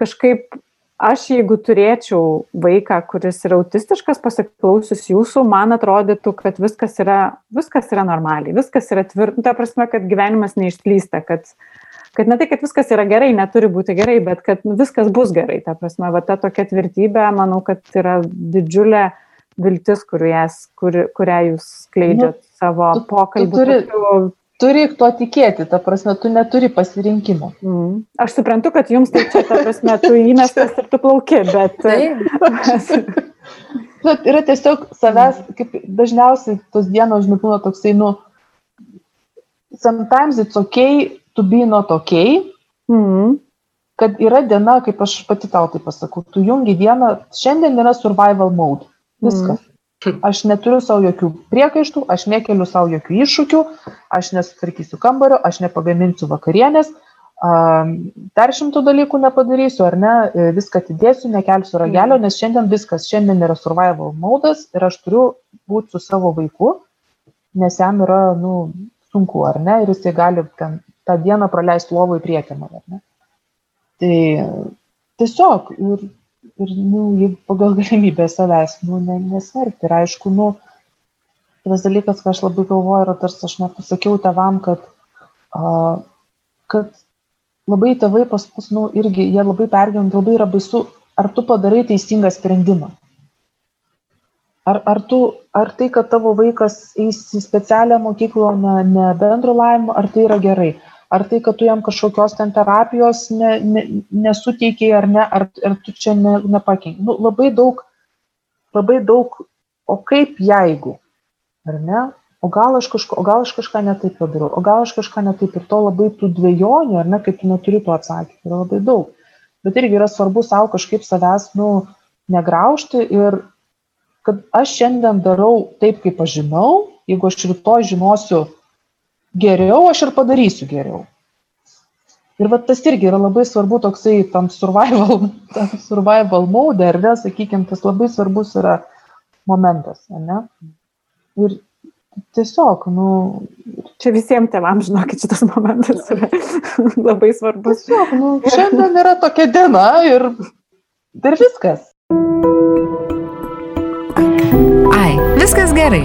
kažkaip aš jeigu turėčiau vaiką, kuris yra autistiškas, pasiklausius jūsų, man atrodytų, kad viskas yra, viskas yra normaliai, viskas yra tvirta, ta prasme, kad gyvenimas neišplysta, kad, kad ne tai, kad viskas yra gerai, neturi būti gerai, bet kad nu, viskas bus gerai, ta prasme, va ta tokia tvirtybė, manau, kad yra didžiulė viltis, kurias, kur, kurią jūs skleidžiat. nu, savo pokalbį.
Turi, turi tuo tikėti, ta prasme, tu neturi pasirinkimo.
Mm. Aš suprantu, kad jums tai čia, ta prasme, tu įmestas ir tu plauki, bet...
bet yra tiesiog savęs, kaip dažniausiai tos dienos, žinai, būna toksai, nu, sometimes it's okay to be not okay. Mm. Kad yra diena, kaip aš pati tau tai pasakau, tu jungi dieną, šiandien yra survival mode. Viskas. Mm. Aš neturiu savo jokių priekaištų, aš nekeliu savo jokių iššūkių, aš nesutvarkysiu kambario, aš nepagaminsiu vakarienės, dar šimtų dalykų nepadarysiu, ar ne, e, viską atidėsiu, nekelsiu ragelio, nes šiandien viskas, šiandien yra survival modas ir aš turiu būti su savo vaiku, nes jam yra, nu, sunku, ar ne, ir jisai gali ten tą dieną praleisti lovų į priekį, ar ne. Tai tiesiog, ir ir, nu, jeigu pagal galimybę savęs, nu, ne, nesmerkti. Ir aišku, nu, tas dalykas, ką aš labai galvoju, yra tarsi aš nepasakiau tevam, kad, uh, kad labai tėvai pas mus, nu, irgi, jie labai pergyvena, labai yra baisu, ar tu padarai teisingą sprendimą. Ar, ar, tu, ar tai, kad tavo vaikas eis į specialią mokyklą, ne, ne bendro laimą, ar tai yra gerai ar tai, kad tu jam kažkokios ten terapijos ne, ne, nesuteikiai ar ne, ar, ar tu čia ne, nepakenki. Nu, labai daug, labai daug, o kaip jeigu, ar ne? O gal, kažko, o gal aš kažką netaip padariau, o gal aš kažką netaip ir to labai tų dviejonių, ar ne, kaip tu neturi to atsakymų, yra labai daug. Bet irgi yra svarbu savo kažkaip savęs, nu, negraužti ir kad aš šiandien darau taip, kaip aš žinau, jeigu aš rytoj žinosiu, geriau, aš ir padarysiu geriau. Ir va tas irgi yra labai svarbu toksai tam survival, tam survival mode, ar ne, sakykime, tas labai svarbus yra momentas, ne? Ir tiesiog, nu.
Čia visiems tėvams, žinokit, šitas momentas yra labai svarbus.
Tiesiog, nu, šiandien yra tokia diena ir, ir viskas.
Ai, viskas gerai.